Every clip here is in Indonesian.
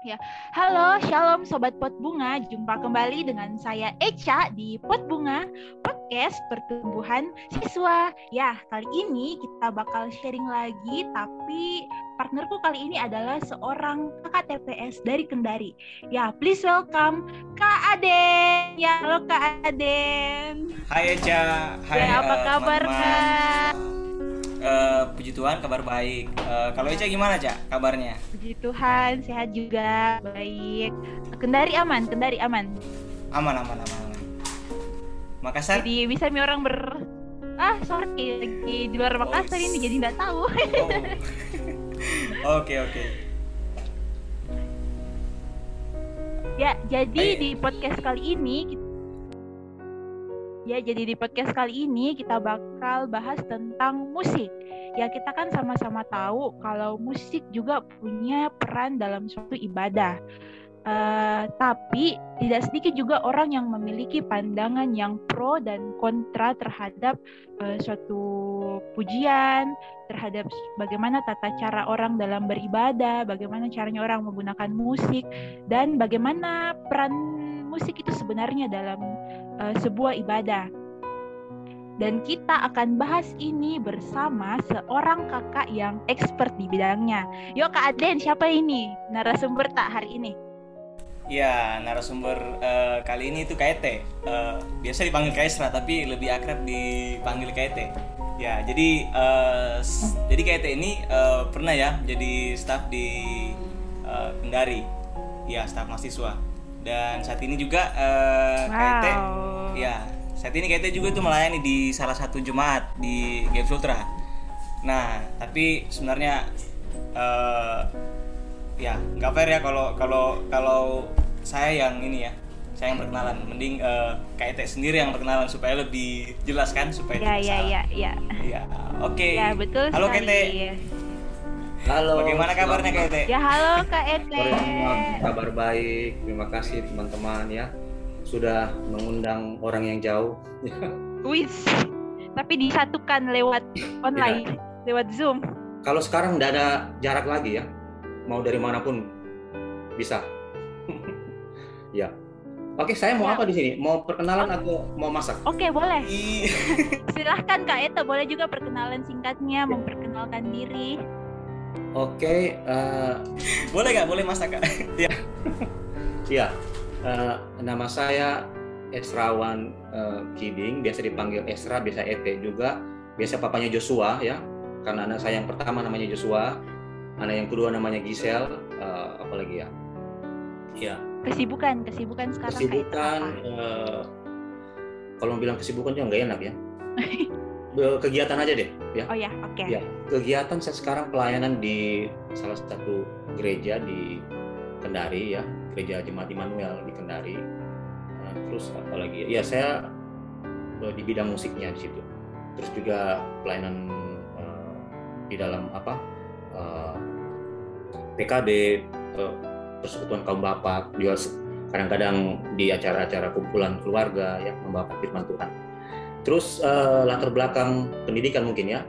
Ya, halo, shalom sobat Pot Bunga. Jumpa kembali dengan saya Echa di Pot Bunga, podcast pertumbuhan siswa. Ya, kali ini kita bakal sharing lagi, tapi partnerku kali ini adalah seorang kakak TPS dari Kendari. Ya, please welcome Kak Aden. Ya, halo Kak Aden. Hai Echa, hai. Ya, apa eh, kabar. Kak? Eh, puji Tuhan kabar baik. Eh, kalau Echa gimana Cak kabarnya? Puji Tuhan, sehat juga, baik. Kendari aman, Kendari aman. Aman aman aman. aman. Makassar? Jadi bisa mi orang ber ah sorry lagi di luar Makassar ini jadi nggak tahu. Oh. Oke oke. ya jadi Ayo. di podcast kali ini kita- ya jadi di podcast kali ini kita bakal bahas tentang musik. Ya kita kan sama-sama tahu kalau musik juga punya peran dalam suatu ibadah. Eh, tapi tidak sedikit juga orang yang memiliki pandangan yang pro dan kontra terhadap eh, suatu pujian, terhadap bagaimana tata cara orang dalam beribadah, bagaimana caranya orang menggunakan musik, dan bagaimana peran musik itu sebenarnya dalam eh, sebuah ibadah. Dan kita akan bahas ini bersama seorang kakak yang expert di bidangnya. Yuk Kak Aden, siapa ini narasumber tak hari ini? Ya narasumber eh, kali ini itu KT. Eh, biasa dipanggil Kaisra tapi lebih akrab dipanggil KT. Ya jadi s- jadi KT ini eh, pernah ya jadi staff di eh, Kendari. Ya staff mahasiswa. Dan saat ini juga eh, KT Wow. Ya, saat ini KT juga tuh melayani di salah satu jemaat di Games Ultra. Nah, tapi sebenarnya eh ya nggak fair ya kalau kalau kalau saya yang ini ya, saya yang perkenalan. Mending eh KT sendiri yang perkenalan supaya lebih jelas kan supaya Ya tidak ya salah. ya ya. Ya, oke. Ya betul Halo sekali. KT, Halo. bagaimana kabarnya selamat KT? Ya halo Kak Ete. Kabar baik. Terima kasih teman-teman ya sudah mengundang orang yang jauh. Wis. Tapi disatukan lewat online, lewat Zoom. Kalau sekarang tidak ada jarak lagi ya, mau dari mana pun bisa. ya. Oke, saya mau Ya. apa di sini? Mau perkenalan atau mau masak? Oke, boleh. Silahkan Kak Ete, boleh juga perkenalan singkatnya, memperkenalkan diri. Oke, eh, boleh nggak? Boleh masak kak? ya. Eh, nama saya Esrawan eh, Kiding, biasa dipanggil Esra, biasa Ete juga. Biasa papanya Joshua ya, karena anak saya yang pertama namanya Joshua, anak yang kedua namanya Gisel, eh, apalagi ya? Ya, Kesibukan, kesibukan sekarang kesibukan. eh, kalau mau bilang kesibukan juga nggak enak ya. Be- Kegiatan aja deh, ya. Oh ya, oke. Ya, kegiatan saya sekarang pelayanan di salah satu gereja di Kendari ya, gereja Jemaat Immanuel di Kendari. Nah, terus apa lagi? Ya saya eh, di bidang musiknya di situ. Terus juga pelayanan eh, di dalam apa? eh, PKB eh, Persekutuan Kaum Bapak, juga kadang-kadang di acara-acara kumpulan keluarga ya membawa firman Tuhan. Terus eh, latar belakang pendidikan mungkin ya.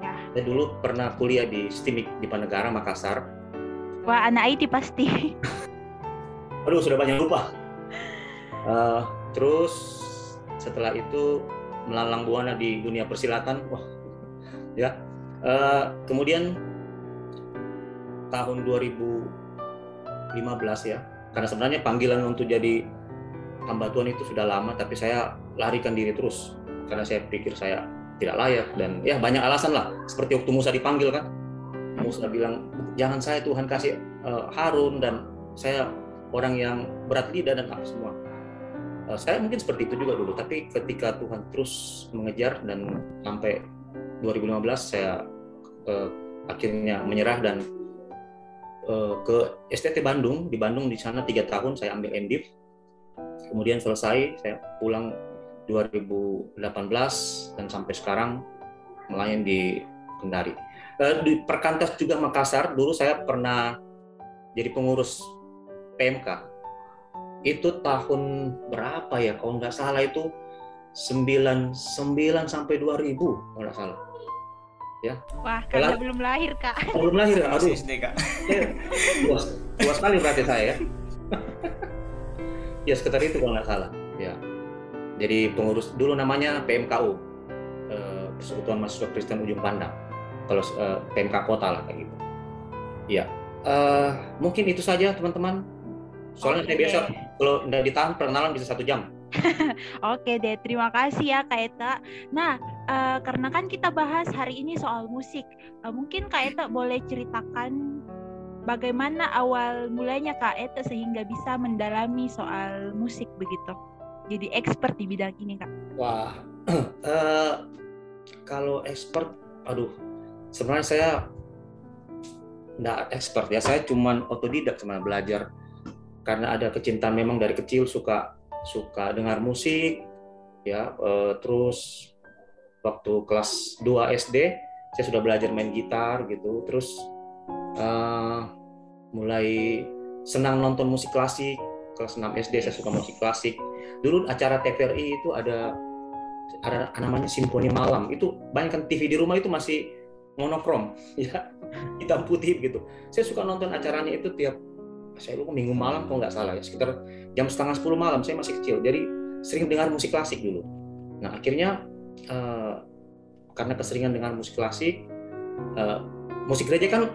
Ya. Saya dulu pernah kuliah di STIMIK di Panegara Makassar. Wah, anak IT pasti. Aduh sudah banyak lupa. Eh, terus setelah itu melalang buana di dunia persilatan. Wah, ya. Eh, kemudian tahun 2015 ya. Karena sebenarnya panggilan untuk jadi hamba Tuhan itu sudah lama, tapi saya larikan diri terus karena saya pikir saya tidak layak dan ya banyak alasan lah. Seperti waktu Musa dipanggil kan, Musa bilang jangan saya Tuhan kasih eh, Harun dan saya orang yang berat lidah dan apa semua. Eh, saya mungkin seperti itu juga dulu, tapi ketika Tuhan terus mengejar dan sampai 2015 saya eh, akhirnya menyerah dan eh, ke STT Bandung di Bandung di sana tiga tahun saya ambil MDiv kemudian selesai saya pulang 2018 dan sampai sekarang melayani di Kendari Eh, di Perkantas juga Makassar dulu saya pernah jadi pengurus PMK itu tahun berapa ya kalau nggak salah itu 99 sampai 2000 kalau nggak salah ya. Wah, karena belum lahir kak. Oh, belum lahir, aduh. Masih SD kak. luas, luas sekali berarti saya ya. ya sekitar itu kalau nggak salah. Ya. Jadi pengurus dulu namanya PMKU, eh, Persekutuan Mahasiswa Kristen Ujung Pandang. Kalau eh, PMK Kota lah kayak gitu. Ya, eh, mungkin itu saja teman-teman. Soalnya saya Oke. biasa kalau nggak ditahan perkenalan bisa satu jam. Oke deh, terima kasih ya Kak Eta. Nah, eh, karena kan kita bahas hari ini soal musik, eh, mungkin Kak Eta boleh ceritakan bagaimana awal mulanya Kak Eta sehingga bisa mendalami soal musik begitu. Jadi expert di bidang ini Kak. Wah, eh, kalau expert, aduh, sebenarnya saya nggak expert ya. Saya cuman otodidak sebenarnya belajar karena ada kecintaan memang dari kecil suka suka dengar musik, ya. eh, terus waktu kelas 2 SD saya sudah belajar main gitar gitu. Terus eh, mulai senang nonton musik klasik. Kelas 6 SD saya suka musik klasik dulu acara TVRI itu ada ada namanya Simfoni Malam itu banyak kan TV di rumah itu masih monokrom ya hitam putih gitu saya suka nonton acaranya itu tiap saya lupa minggu malam kalau nggak salah ya sekitar jam setengah 10 malam saya masih kecil jadi sering dengar musik klasik dulu nah akhirnya eh, karena keseringan dengar musik klasik eh, musik gereja kan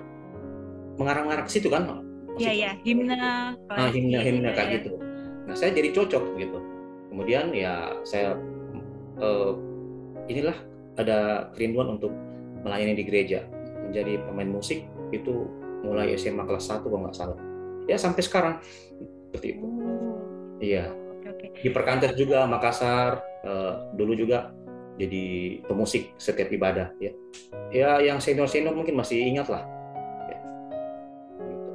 mengarah-ngarah ke situ kan Iya ya, himne. nah, klasik, himne-himne ya, kayak ya. gitu. Nah, saya jadi cocok gitu. Kemudian ya saya eh, inilah ada kerinduan untuk melayani di gereja, menjadi pemain musik itu mulai SMA kelas 1 kalau nggak salah. Ya sampai sekarang seperti itu. Oh, Iya, oke. di Perkantas juga Makassar eh, dulu juga jadi pemusik setiap ibadah ya. Ya yang senior-senior mungkin masih ingat lah. Ya. Gitu.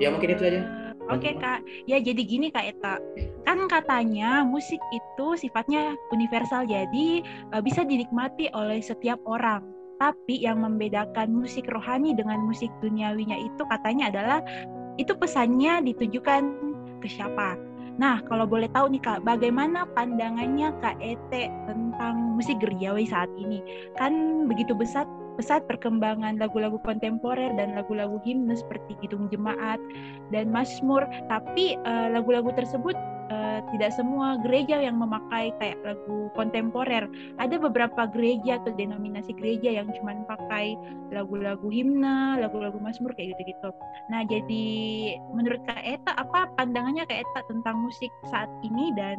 Ya, mungkin itu aja. Oke kak, ya jadi gini kak Eta, kan katanya musik itu sifatnya universal, jadi eh, bisa dinikmati oleh setiap orang. Tapi yang membedakan musik rohani dengan musik duniawinya itu katanya adalah itu pesannya ditujukan ke siapa. Nah, kalau boleh tahu nih kak, bagaimana pandangannya kak Ete tentang musik gerejawi saat ini? Kan begitu besar pesat perkembangan lagu-lagu kontemporer dan lagu-lagu himne seperti Kidung Jemaat dan Mazmur, tapi eh, lagu-lagu tersebut eh, tidak semua gereja yang memakai kayak lagu kontemporer. Ada beberapa gereja atau denominasi gereja yang cuma pakai lagu-lagu himne, lagu-lagu Mazmur kayak gitu-gitu. Nah, jadi menurut Kak Eta apa pandangannya Kak Eta tentang musik saat ini dan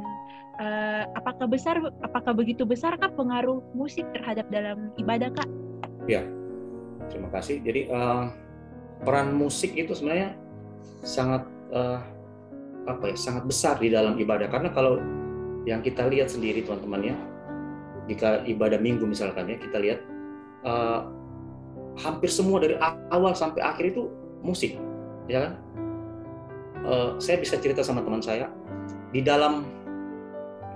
eh, apakah besar apakah begitu besarkah pengaruh musik terhadap dalam ibadah Kak? Terima kasih. Jadi eh, peran musik itu sebenarnya sangat eh, apa ya sangat besar di dalam ibadah. Karena kalau yang kita lihat sendiri teman-teman ya jika ibadah minggu misalkan ya kita lihat eh, hampir semua dari awal sampai akhir itu musik ya kan? Eh, saya bisa cerita sama teman saya di dalam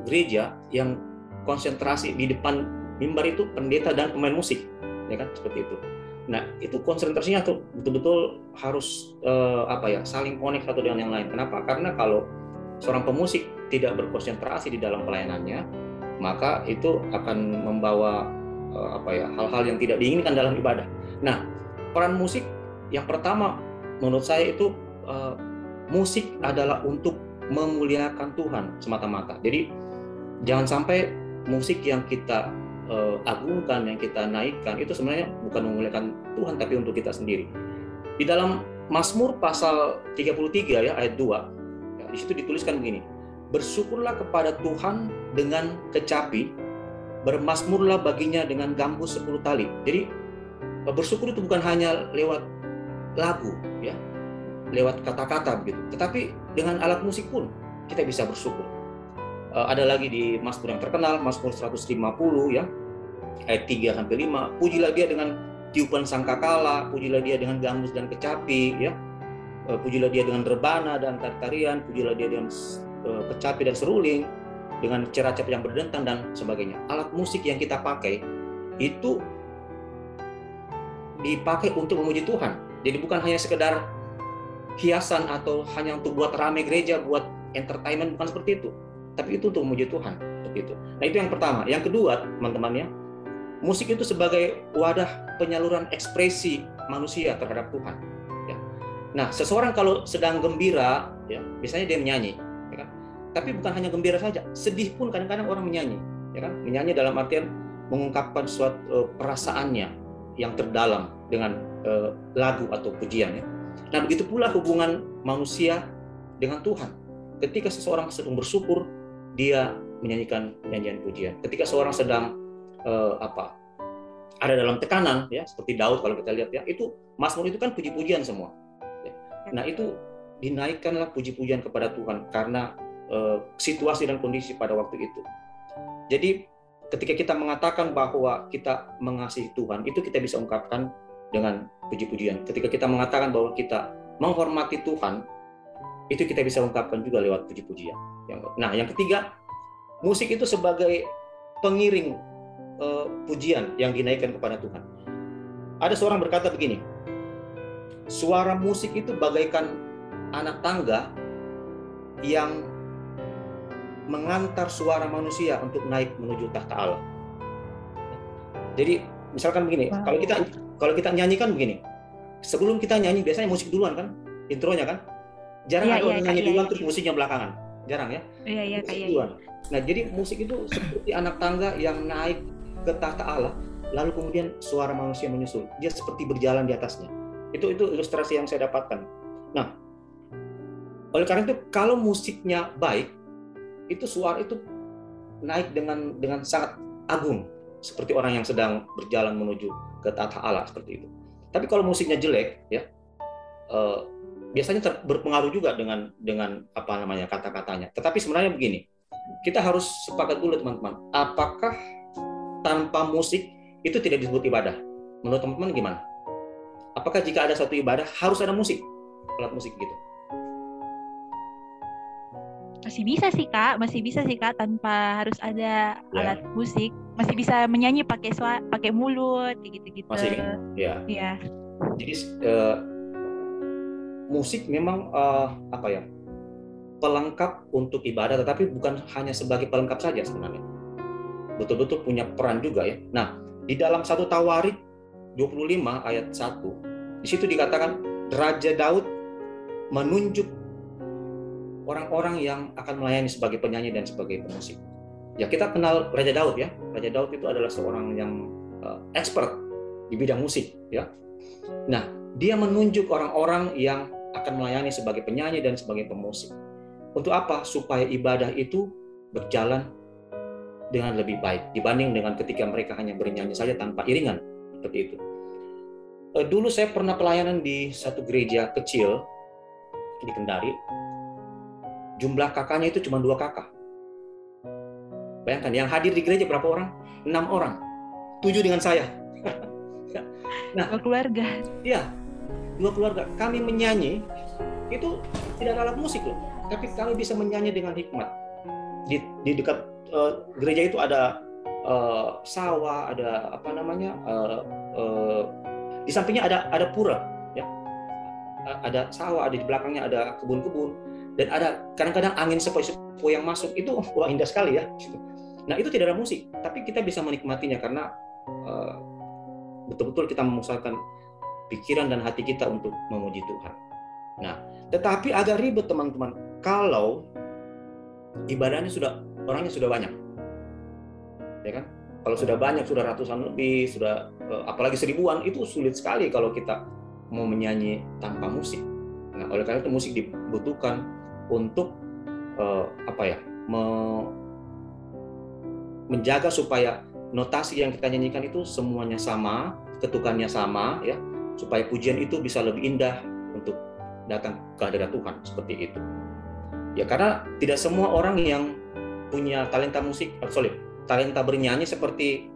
gereja yang konsentrasi di depan mimbar itu pendeta dan pemain musik ya kan? Seperti itu. Nah itu konsentrasinya tuh betul-betul harus eh, apa ya saling connect satu dengan yang lain. Kenapa? Karena kalau seorang pemusik tidak berkonsentrasi di dalam pelayanannya maka itu akan membawa eh, apa ya hal-hal yang tidak diinginkan dalam ibadah. Nah peran musik yang pertama menurut saya itu eh, musik adalah untuk memuliakan Tuhan semata-mata. Jadi jangan sampai musik yang kita eh, agungkan, yang kita naikkan itu sebenarnya bukan memuliakan Tuhan tapi untuk kita sendiri. Di dalam Mazmur pasal 33 ya ayat 2 ya, di situ dituliskan begini. Bersyukurlah kepada Tuhan dengan kecapi, bermasmurlah baginya dengan gambus 10 tali. Jadi eh, bersyukur itu bukan hanya lewat lagu ya, lewat kata-kata begitu, tetapi dengan alat musik pun kita bisa bersyukur. Eh, ada lagi di Mazmur yang terkenal, Mazmur 150 ya, ayat 3 sampai 5. Pujilah dia dengan tiupan sangkakala, pujilah dia dengan gambus dan kecapi ya. Eh, Pujilah dia dengan rebana dan tarian, pujilah dia dengan eh, kecapi dan seruling, dengan ceracap yang berdentang dan sebagainya. Alat musik yang kita pakai itu dipakai untuk memuji Tuhan. Jadi bukan hanya sekedar hiasan atau hanya untuk buat rame gereja, buat entertainment bukan seperti itu tapi itu untuk memuji Tuhan seperti itu. Nah itu yang pertama. Yang kedua teman-teman ya, musik itu sebagai wadah penyaluran ekspresi manusia terhadap Tuhan. Ya. Nah, seseorang kalau sedang gembira, ya, biasanya dia menyanyi, ya kan? Tapi bukan hanya gembira saja, sedih pun kadang-kadang orang menyanyi, ya kan? Menyanyi dalam artian mengungkapkan suatu uh, perasaannya yang terdalam dengan uh, lagu atau pujian. Ya. Nah, begitu pula hubungan manusia dengan Tuhan. Ketika seseorang sedang bersyukur, dia menyanyikan nyanyian pujian. Ketika seorang sedang uh, apa ada dalam tekanan ya seperti Daud kalau kita lihat ya itu Mazmur itu kan puji-pujian semua. Ya. Nah itu dinaikkanlah puji-pujian kepada Tuhan karena uh, situasi dan kondisi pada waktu itu. Jadi ketika kita mengatakan bahwa kita mengasihi Tuhan itu kita bisa ungkapkan dengan puji-pujian. Ketika kita mengatakan bahwa kita menghormati Tuhan itu kita bisa ungkapkan juga lewat puji-pujian. Nah yang ketiga musik itu sebagai pengiring uh, pujian yang dinaikkan kepada Tuhan. Ada seorang berkata begini, suara musik itu bagaikan anak tangga yang mengantar suara manusia untuk naik menuju tahta Allah. Jadi misalkan begini, wow. kalau kita kalau kita nyanyikan begini, sebelum kita nyanyi biasanya musik duluan kan, intronya kan, jarang ya, ada orang ya, nyanyi duluan ya. terus musiknya belakangan, jarang ya. Iya iya kayak duluan. Nah jadi musik itu seperti anak tangga yang naik ke tahta Allah, lalu kemudian suara manusia menyusul. Dia seperti berjalan di atasnya. Itu itu ilustrasi yang saya dapatkan. Nah, oleh karena itu kalau musiknya baik, itu suara itu naik dengan dengan sangat agung seperti orang yang sedang berjalan menuju ke tahta Allah seperti itu. Tapi kalau musiknya jelek, ya eh, biasanya berpengaruh juga dengan dengan apa namanya kata-katanya. Tetapi sebenarnya begini, kita harus sepakat dulu teman-teman. Apakah tanpa musik itu tidak disebut ibadah. Menurut teman-teman gimana? Apakah jika ada satu ibadah harus ada musik? Alat musik gitu. Masih bisa sih kak, masih bisa sih kak tanpa harus ada ya. alat musik. Masih bisa menyanyi pakai suara, pakai mulut, gitu-gitu. Masih, ya. Iya. Jadi uh, musik memang uh, apa ya? pelengkap untuk ibadah, tetapi bukan hanya sebagai pelengkap saja sebenarnya betul-betul punya peran juga ya. Nah, di dalam satu Tawarik 25 ayat 1, di situ dikatakan Raja Daud menunjuk orang-orang yang akan melayani sebagai penyanyi dan sebagai pemusik. Ya kita kenal Raja Daud ya. Raja Daud itu adalah seorang yang uh, expert di bidang musik ya. Nah, dia menunjuk orang-orang yang akan melayani sebagai penyanyi dan sebagai pemusik. Untuk apa? Supaya ibadah itu berjalan dengan lebih baik dibanding dengan ketika mereka hanya bernyanyi saja tanpa iringan seperti itu. Eh, dulu saya pernah pelayanan di satu gereja kecil di Kendari. Jumlah kakaknya itu cuma dua kakak. Bayangkan yang hadir di gereja berapa orang? Enam orang. Tujuh dengan saya. nah, keluarga. Iya, dua keluarga. Kami menyanyi itu tidak ada alat musik loh, tapi kami bisa menyanyi dengan hikmat. Di, di dekat uh, gereja itu ada uh, sawah, ada apa namanya, uh, uh, di sampingnya ada ada pura, ya, ada sawah, ada di belakangnya ada kebun-kebun, dan ada kadang-kadang angin sepoi-sepoi yang masuk itu wah indah sekali ya. Nah itu tidak ada musik, tapi kita bisa menikmatinya karena betul-betul uh, kita memusatkan pikiran dan hati kita untuk memuji Tuhan. Nah, tetapi agak ribet teman-teman. Kalau ibadahnya sudah orangnya sudah banyak. Ya kan? Kalau sudah banyak sudah ratusan lebih sudah eh, apalagi seribuan itu sulit sekali kalau kita mau menyanyi tanpa musik. Nah oleh karena itu musik dibutuhkan untuk uh, apa ya me, menjaga supaya notasi yang kita nyanyikan itu semuanya sama ketukannya sama ya supaya pujian itu bisa lebih indah untuk datang ke hadirat Tuhan seperti itu ya karena tidak semua orang yang punya talenta musik, oh, sorry, talenta bernyanyi seperti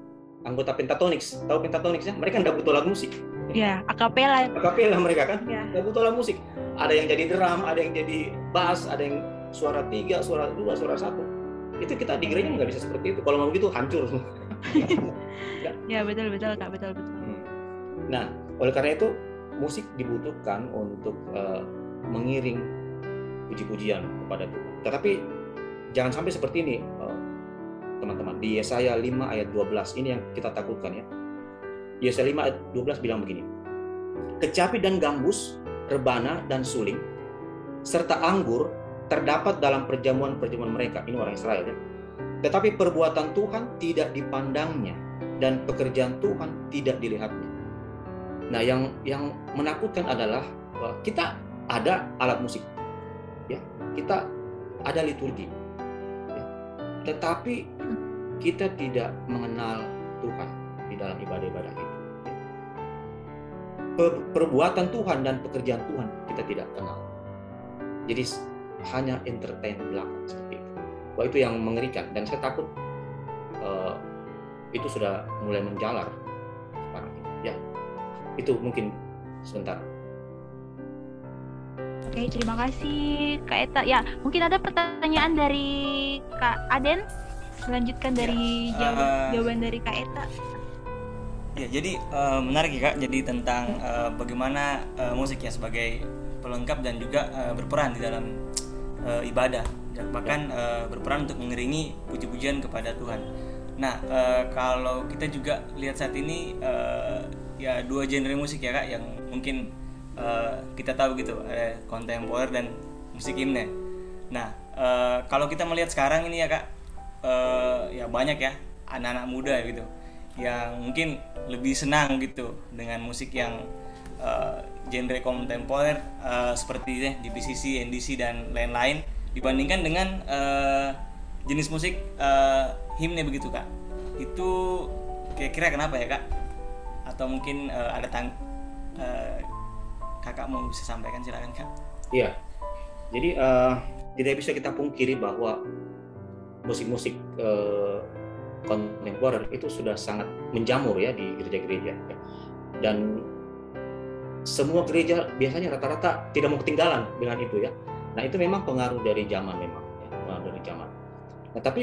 anggota Pentatonix. Tahu Pentatonix ya? Mereka nggak butuh lagu musik. Iya, akapela. Akapela mereka kan, iya. nggak ya. butuh lagu musik. Ada yang jadi drum, ada yang jadi bass, ada yang suara tiga, suara dua, suara satu. Itu kita di gereja nggak bisa seperti itu. Kalau mau begitu hancur. ya betul betul kak betul betul. Hmm. Nah, oleh karena itu musik dibutuhkan untuk uh, mengiring puji-pujian kepada Tuhan. Tetapi jangan sampai seperti ini eh, teman-teman di Yesaya 5 ayat 12 ini yang kita takutkan ya Yesaya 5 ayat 12 bilang begini. Kecapi dan gambus, rebana dan suling, serta anggur terdapat dalam perjamuan-perjamuan mereka. Ini orang Israel ya. Tetapi perbuatan Tuhan tidak dipandangnya dan pekerjaan Tuhan tidak dilihatnya. Nah, yang yang menakutkan adalah kita ada alat musik, ya, kita ada liturgi, ya. tetapi kita tidak mengenal Tuhan di dalam ibadah-ibadah itu. Perbuatan Tuhan dan pekerjaan Tuhan kita tidak kenal. Jadi hanya entertain belakang seperti itu. Wah itu yang mengerikan dan saya takut uh, itu sudah mulai menjalar. Ya, itu mungkin sebentar. Oke, terima kasih Kak Eta. Ya, mungkin ada pertanyaan dari Kak Aden. Melanjutkan dari ya, jawaban, uh, jawaban dari Kak Eta. Ya, jadi uh, menarik ya Kak. Jadi tentang uh, bagaimana uh, musik ya sebagai pelengkap dan juga uh, berperan di dalam uh, ibadah dan bahkan uh, berperan untuk mengiringi puji-pujian kepada Tuhan. Nah, uh, kalau kita juga lihat saat ini uh, ya dua genre musik ya Kak yang mungkin uh, kita tahu gitu, ada kontemporer dan musik himne. Nah, uh, kalau kita melihat sekarang ini ya Kak uh, ya banyak ya anak-anak muda gitu yang mungkin lebih senang gitu dengan musik yang uh, genre kontemporer uh, seperti ya, DBCC, NDC dan lain-lain dibandingkan dengan uh, jenis musik uh, himne begitu kak. Itu kira-kira kenapa ya kak? Atau mungkin uh, ada tang uh, kakak mau bisa sampaikan? Silakan kak. Iya. Jadi uh, tidak bisa kita pungkiri bahwa musik-musik uh, kontemporer itu sudah sangat menjamur ya di gereja-gereja. Dan semua gereja biasanya rata-rata tidak mau ketinggalan dengan itu ya. Nah itu memang pengaruh dari zaman memang ya, pengaruh dari zaman. Nah tapi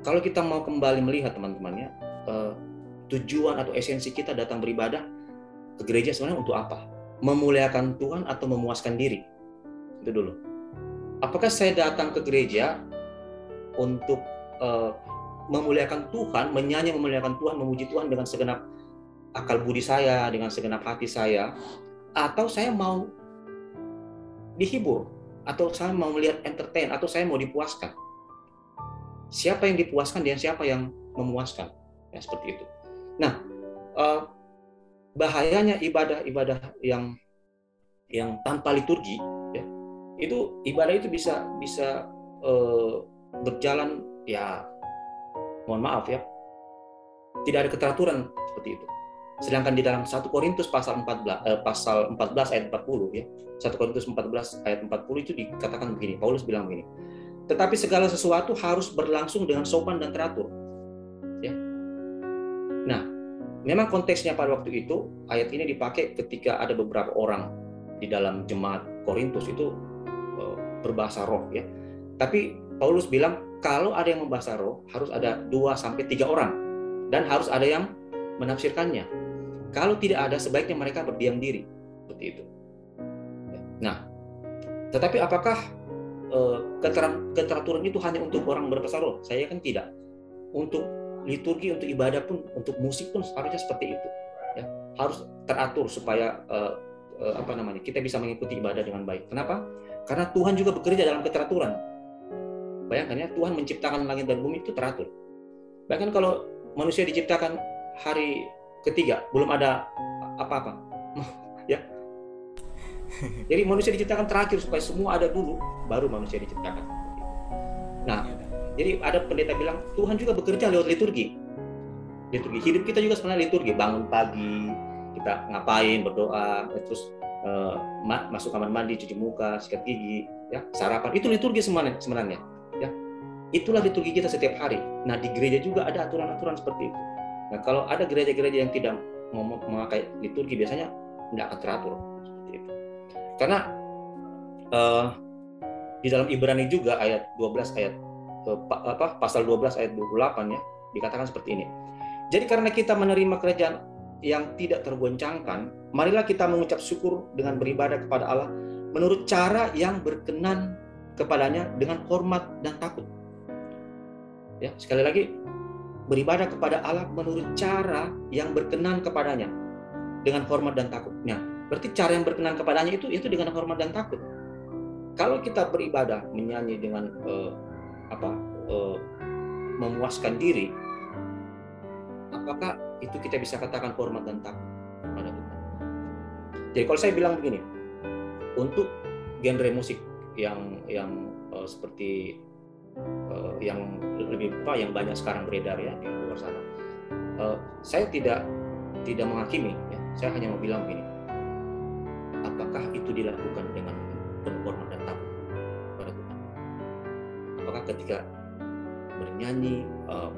kalau kita mau kembali melihat teman-teman ya eh, tujuan atau esensi kita datang beribadah ke gereja sebenarnya untuk apa? Memuliakan Tuhan atau memuaskan diri? Itu dulu. Apakah saya datang ke gereja untuk uh, memuliakan Tuhan, menyanyi memuliakan Tuhan, memuji Tuhan dengan segenap akal budi saya, dengan segenap hati saya, atau saya mau dihibur, atau saya mau melihat entertain, atau saya mau dipuaskan. Siapa yang dipuaskan dan siapa yang memuaskan, ya seperti itu. Nah, eh, bahayanya ibadah-ibadah yang yang tanpa liturgi, ya, itu ibadah itu bisa bisa eh, berjalan ya mohon maaf ya, tidak ada keteraturan seperti itu. Sedangkan di dalam 1 Korintus pasal 14 eh, pasal 14 ayat 40 ya. 1 Korintus 14 ayat 40 itu dikatakan begini, Paulus bilang begini. Tetapi segala sesuatu harus berlangsung dengan sopan dan teratur. Nah, memang konteksnya pada waktu itu ayat ini dipakai ketika ada beberapa orang di dalam jemaat Korintus itu eh, berbahasa roh ya. Tapi Paulus bilang kalau ada yang membahasa roh harus ada dua sampai tiga orang dan harus ada yang menafsirkannya. Kalau tidak ada sebaiknya mereka berdiam diri seperti itu. Nah, tetapi apakah eh, keteraturan itu hanya untuk orang berbahasa roh? Saya kan tidak. Untuk liturgi, untuk ibadah pun, untuk musik pun harusnya seperti itu. Ya, harus teratur supaya eh, eh, apa namanya kita bisa mengikuti ibadah dengan baik. Kenapa? Karena Tuhan juga bekerja dalam keteraturan Bayangkan ya, Tuhan menciptakan langit dan bumi itu teratur. Bahkan kalau manusia diciptakan hari ketiga, belum ada apa-apa. ya. Jadi manusia diciptakan terakhir supaya semua ada dulu, baru manusia diciptakan. Nah, jadi ada pendeta bilang, Tuhan juga bekerja lewat liturgi. Liturgi hidup kita juga sebenarnya liturgi, bangun pagi, kita ngapain, berdoa, terus uh, masuk kamar mandi, cuci muka, sikat gigi, ya sarapan. Itu liturgi sebenarnya Itulah liturgi kita setiap hari. Nah, di gereja juga ada aturan-aturan seperti itu. Nah, kalau ada gereja-gereja yang tidak memakai liturgi, biasanya tidak akan teratur seperti itu. Karena uh, di dalam Ibrani juga ayat 12 ayat apa pasal 12 ayat 28 ya dikatakan seperti ini. Jadi karena kita menerima kerajaan yang tidak tergoncangkan, marilah kita mengucap syukur dengan beribadah kepada Allah menurut cara yang berkenan kepadanya dengan hormat dan takut. Ya, sekali lagi beribadah kepada Allah menurut cara yang berkenan kepadanya dengan hormat dan takutnya. Berarti cara yang berkenan kepadanya itu itu dengan hormat dan takut. Kalau kita beribadah menyanyi dengan uh, apa uh, memuaskan diri, apakah itu kita bisa katakan hormat dan takut kepada Tuhan? Jadi kalau saya bilang begini, untuk genre musik yang yang uh, seperti uh, yang lebih apa yang banyak sekarang beredar ya di luar sana, saya tidak tidak menghakimi, ya. saya hanya mau bilang begini, apakah itu dilakukan dengan penuh hormat Apakah ketika bernyanyi uh,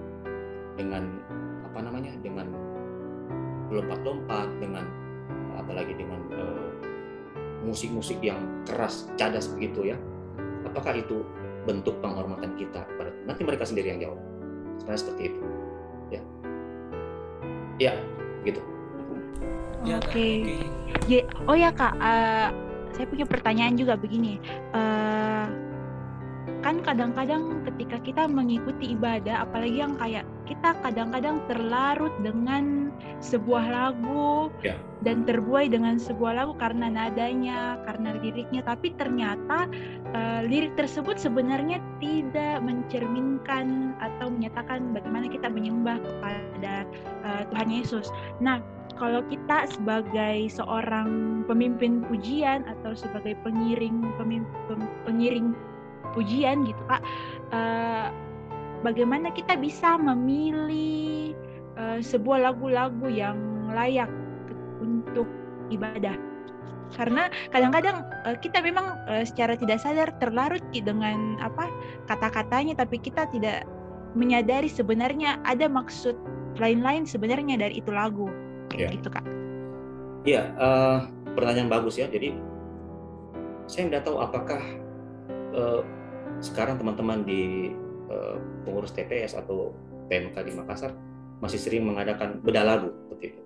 dengan apa namanya dengan lompat-lompat dengan apalagi dengan uh, musik-musik yang keras, cadas begitu ya. Apakah itu bentuk penghormatan kita kepada Tuhan? Nanti mereka sendiri yang jawab. Sebenarnya seperti itu. Ya. Ya, gitu. Ya, Oke. Okay. Ya, oh ya Kak, uh, saya punya pertanyaan juga begini. Uh, kan kadang-kadang ketika kita mengikuti ibadah apalagi yang kayak kita kadang-kadang terlarut dengan sebuah lagu ya. dan terbuai dengan sebuah lagu karena nadanya karena liriknya tapi ternyata uh, lirik tersebut sebenarnya tidak mencerminkan atau menyatakan bagaimana kita menyembah kepada uh, Tuhan Yesus nah kalau kita sebagai seorang pemimpin pujian atau sebagai pengiring pemimpin, pengiring pujian gitu kak uh, bagaimana kita bisa memilih uh, sebuah lagu-lagu yang layak untuk ibadah karena kadang-kadang uh, kita memang uh, secara tidak sadar terlarut dengan apa kata-katanya tapi kita tidak menyadari sebenarnya ada maksud lain-lain sebenarnya dari itu lagu ya. gitu kak Iya, uh, pertanyaan bagus ya. Jadi saya tidak tahu apakah uh, sekarang teman-teman di uh, pengurus TPS atau PMK di Makassar masih sering mengadakan bedah lagu seperti itu.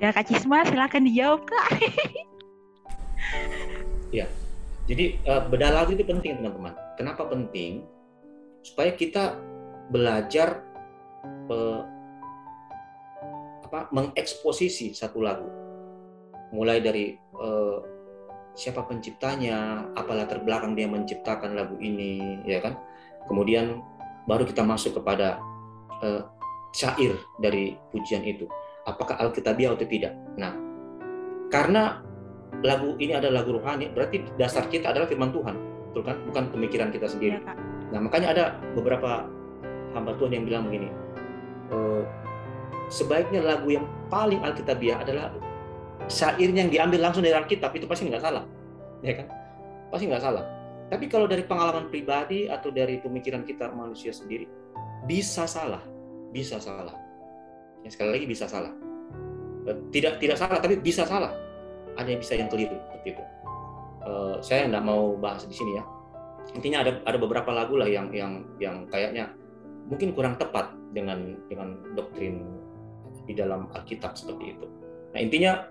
Ya Kak Cisma silakan dijawab Kak. ya, jadi uh, bedah lagu itu penting teman-teman. Kenapa penting? Supaya kita belajar uh, apa mengeksposisi satu lagu, mulai dari uh, siapa penciptanya, apa latar belakang dia menciptakan lagu ini, ya kan? Kemudian baru kita masuk kepada uh, syair dari pujian itu. Apakah alkitabiah atau tidak? Nah, karena lagu ini adalah lagu rohani, berarti dasar kita adalah firman Tuhan, betul kan? Bukan pemikiran kita sendiri. Ya, nah, makanya ada beberapa hamba Tuhan yang bilang begini, e, sebaiknya lagu yang paling alkitabiah adalah syairnya yang diambil langsung dari Alkitab itu pasti nggak salah, ya kan? Pasti nggak salah. Tapi kalau dari pengalaman pribadi atau dari pemikiran kita manusia sendiri, bisa salah, bisa salah. Ya, sekali lagi bisa salah. Tidak tidak salah, tapi bisa salah. Ada yang bisa yang keliru seperti itu. Uh, saya nggak mau bahas di sini ya. Intinya ada ada beberapa lagu lah yang yang yang kayaknya mungkin kurang tepat dengan dengan doktrin di dalam Alkitab seperti itu. Nah intinya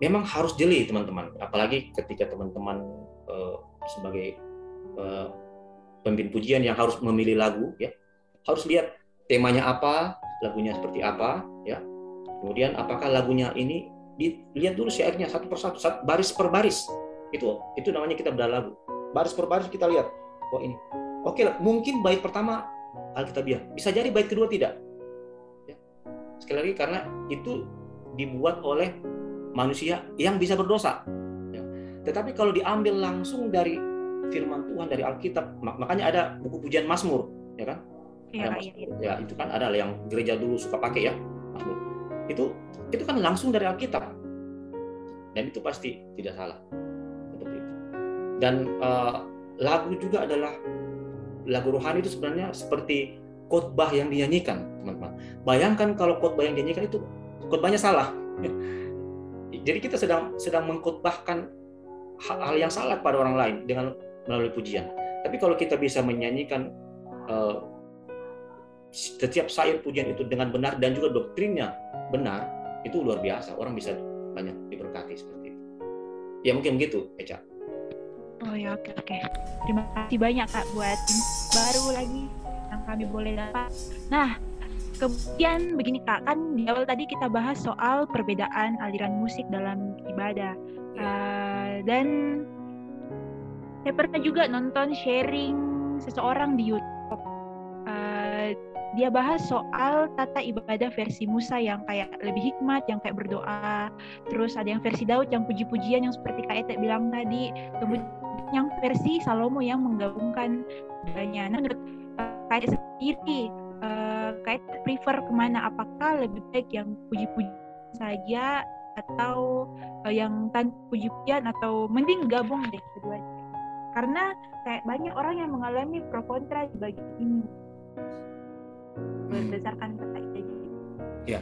memang harus jeli teman-teman. Apalagi ketika teman-teman uh, sebagai uh, pemimpin pujian yang harus memilih lagu ya. Harus lihat temanya apa lagunya seperti apa ya. Kemudian apakah lagunya ini dilihat dulu syairnya satu persatu satu, baris per baris. Itu itu namanya kita bedah lagu. Baris per baris kita lihat. Oh ini. Oke mungkin bait pertama alkitabiah. Bisa jadi bait kedua tidak? Ya. sekali lagi karena itu dibuat oleh manusia yang bisa berdosa. Ya. Tetapi kalau diambil langsung dari firman Tuhan dari Alkitab, makanya ada buku pujian Mazmur, ya kan? Ya, ada ya, ya, itu kan ada yang gereja dulu suka pakai ya, Mazmur. Itu itu kan langsung dari Alkitab. Dan itu pasti tidak salah. Seperti itu. Dan uh, lagu juga adalah lagu rohani itu sebenarnya seperti khotbah yang dinyanyikan, teman-teman. Bayangkan kalau khotbah yang dinyanyikan itu khotbahnya salah jadi kita sedang sedang mengkhotbahkan hal yang salah pada orang lain dengan melalui pujian. Tapi kalau kita bisa menyanyikan uh, setiap syair pujian itu dengan benar dan juga doktrinnya benar, itu luar biasa. Orang bisa banyak diberkati seperti itu. Ya mungkin begitu, Eca. Oh ya oke oke. Terima kasih banyak kak buat baru lagi. yang kami boleh dapat. Nah, kemudian begini kak, kan di awal tadi kita bahas soal perbedaan aliran musik dalam ibadah. Uh, dan saya pernah juga nonton sharing seseorang di YouTube. Uh, dia bahas soal tata ibadah versi Musa yang kayak lebih hikmat, yang kayak berdoa. Terus ada yang versi Daud yang puji-pujian yang seperti Kak Ete bilang tadi. Kemudian yang versi Salomo yang menggabungkan keduanya. Nah, menurut uh, Kak Ete sendiri, uh, Kak Ete prefer ke mana? Apakah lebih baik yang puji-pujian saja atau uh, yang tanpa puji-pujian atau mending gabung deh keduanya? Karena kayak banyak orang yang mengalami pro kontra di bagian ini berdasarkan kata ini. Ya,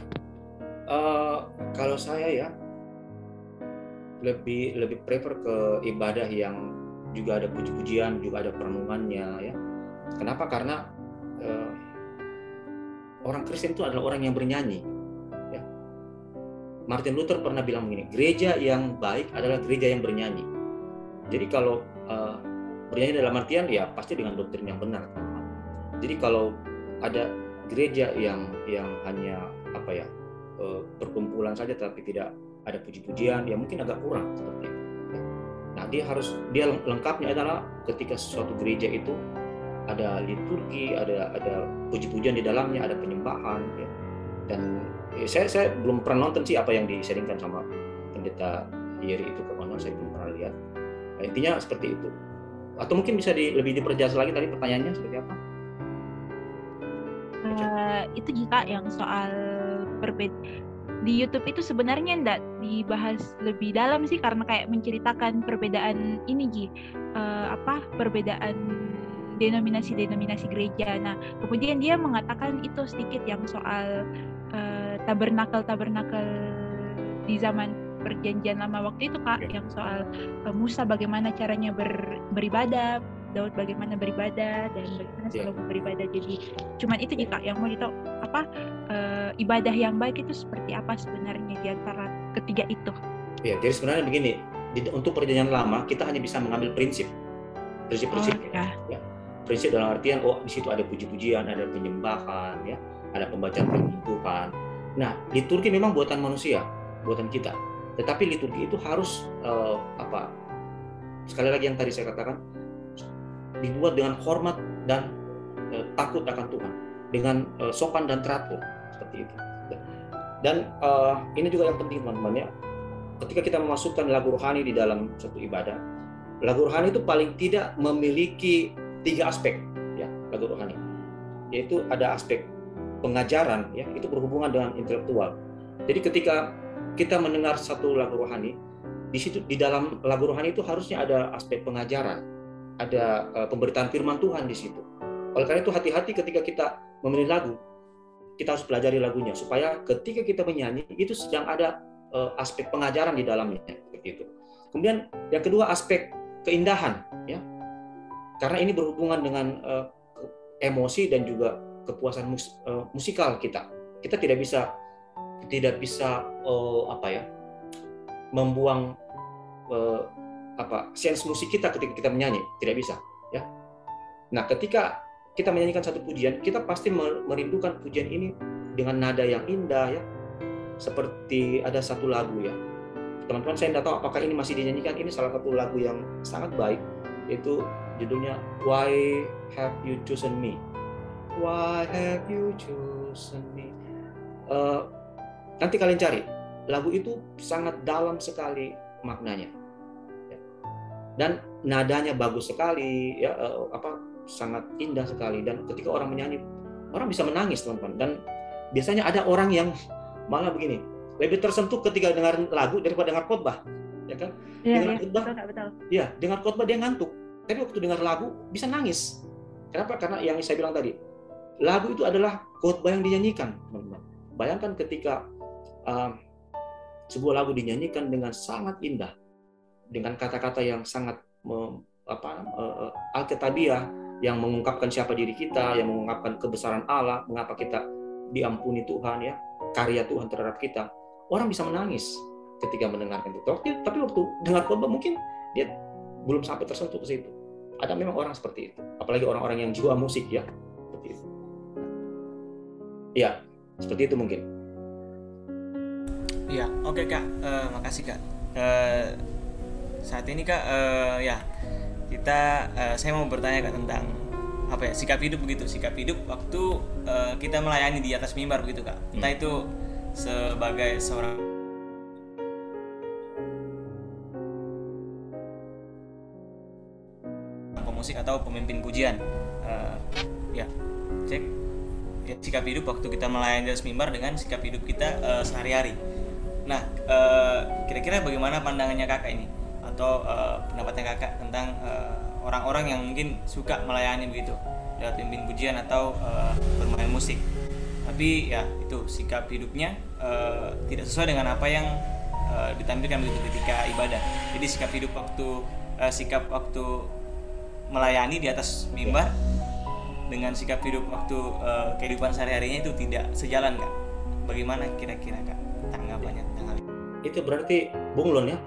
uh, kalau saya ya lebih lebih prefer ke ibadah yang juga ada puji-pujian, juga ada perenungannya ya. Kenapa? Karena uh, orang Kristen itu adalah orang yang bernyanyi. Ya. Martin Luther pernah bilang begini, gereja yang baik adalah gereja yang bernyanyi. Jadi kalau uh, bernyanyi dalam artian ya pasti dengan doktrin yang benar. Jadi kalau ada gereja yang yang hanya apa ya uh, perkumpulan saja tapi tidak ada puji-pujian ya mungkin agak kurang seperti itu. Nah dia harus dia lengkapnya adalah ketika suatu gereja itu ada liturgi, ada ada puji-pujian di dalamnya, ada penyembahan ya. Dan ya, saya saya belum pernah nonton sih apa yang diseringkan sama pendeta Yeri itu ke saya belum pernah lihat. Nah, intinya seperti itu. Atau mungkin bisa di, lebih diperjelas lagi tadi pertanyaannya seperti apa? Uh, itu jika yang soal berbeda di YouTube itu sebenarnya enggak dibahas lebih dalam sih karena kayak menceritakan perbedaan ini Ji uh, apa perbedaan denominasi-denominasi gereja. Nah, kemudian dia mengatakan itu sedikit yang soal uh, tabernakel-tabernakel di zaman perjanjian lama waktu itu Kak, ya. yang soal uh, Musa bagaimana caranya ber, beribadah, Daud bagaimana beribadah dan bagaimana yeah. selalu beribadah. Jadi cuman itu jika yang mau ditahu apa uh, ibadah yang baik itu seperti apa sebenarnya di antara ketiga itu. Ya, jadi sebenarnya begini, di, untuk perjanjian lama kita hanya bisa mengambil prinsip, prinsip-prinsip. Oh, ya. ya. Prinsip dalam artian oh di situ ada puji-pujian, ada penyembahan, ya, ada pembacaan firman Tuhan. Nah, liturgi memang buatan manusia, buatan kita. Tetapi liturgi itu harus uh, apa? Sekali lagi yang tadi saya katakan dibuat dengan hormat dan uh, takut akan Tuhan, dengan uh, sopan dan teratur seperti itu. Dan uh, ini juga yang penting teman-teman ya. Ketika kita memasukkan lagu rohani di dalam satu ibadah, lagu rohani itu paling tidak memiliki tiga aspek ya lagu rohani, yaitu ada aspek pengajaran ya itu berhubungan dengan intelektual. Jadi ketika kita mendengar satu lagu rohani, di situ di dalam lagu rohani itu harusnya ada aspek pengajaran, ada uh, pemberitaan firman Tuhan di situ. Oleh karena itu hati-hati ketika kita memilih lagu, kita harus pelajari lagunya supaya ketika kita menyanyi itu sedang ada uh, aspek pengajaran di dalamnya begitu. Kemudian yang kedua aspek keindahan ya. Karena ini berhubungan dengan uh, emosi dan juga kepuasan mus uh, musikal kita. Kita tidak bisa tidak bisa uh, apa ya membuang uh, apa sense musik kita ketika kita menyanyi. Tidak bisa ya. Nah ketika kita menyanyikan satu pujian kita pasti merindukan pujian ini dengan nada yang indah ya. Seperti ada satu lagu ya. Teman-teman saya tidak tahu apakah ini masih dinyanyikan. Ini salah satu lagu yang sangat baik yaitu judulnya Why Have You Chosen Me? Why Have You Chosen Me? Uh, nanti kalian cari. Lagu itu sangat dalam sekali maknanya. Dan nadanya bagus sekali ya uh, apa sangat indah sekali. Dan ketika orang menyanyi orang bisa menangis teman-teman. Dan biasanya ada orang yang malah begini lebih tersentuh ketika dengar lagu daripada dengar khotbah ya kan? Ya, dengar ya, khotbah betul, betul. ya dengar khotbah dia ngantuk tapi waktu dengar lagu bisa nangis kenapa karena yang saya bilang tadi lagu itu adalah khotbah yang dinyanyikan teman-teman bayangkan ketika uh, sebuah lagu dinyanyikan dengan sangat indah dengan kata-kata yang sangat apa uh, alkitabiah yang mengungkapkan siapa diri kita, yang mengungkapkan kebesaran Allah, mengapa kita diampuni Tuhan ya, karya Tuhan terhadap kita. Orang bisa menangis ketika mendengarkan itu. Tapi waktu dengar khotbah mungkin dia belum sampai tersentuh ke situ. Ada memang orang seperti itu, apalagi orang-orang yang jiwa musik ya, seperti itu. Iya, seperti itu mungkin. Iya, oke kak, Eh, makasih kak. Eh, saat ini kak, eh, ya kita, eh, saya mau bertanya kak tentang apa ya sikap hidup begitu, sikap hidup waktu eh, kita melayani di atas mimbar begitu kak. Entah itu sebagai seorang pemusik atau pemimpin pujian. Eh, ya, cek ya, sikap hidup waktu kita melayani atas mimbar dengan sikap hidup kita eh, sehari-hari. Nah, eh, kira-kira bagaimana pandangannya kakak ini atau eh, pendapatnya kakak tentang orang-orang yang mungkin suka melayani begitu lewat pimpin pujian atau eh, bermain musik, tapi ya itu sikap hidupnya eh, tidak sesuai dengan apa yang eh, ditampilkan begitu ketika ibadah. Jadi sikap hidup waktu eh, sikap waktu melayani di atas mimbar dengan sikap hidup waktu eh, kehidupan sehari-harinya itu tidak sejalan kak. Bagaimana kira-kira kak tanggapannya tentang hal itu? Itu berarti bunglon ya,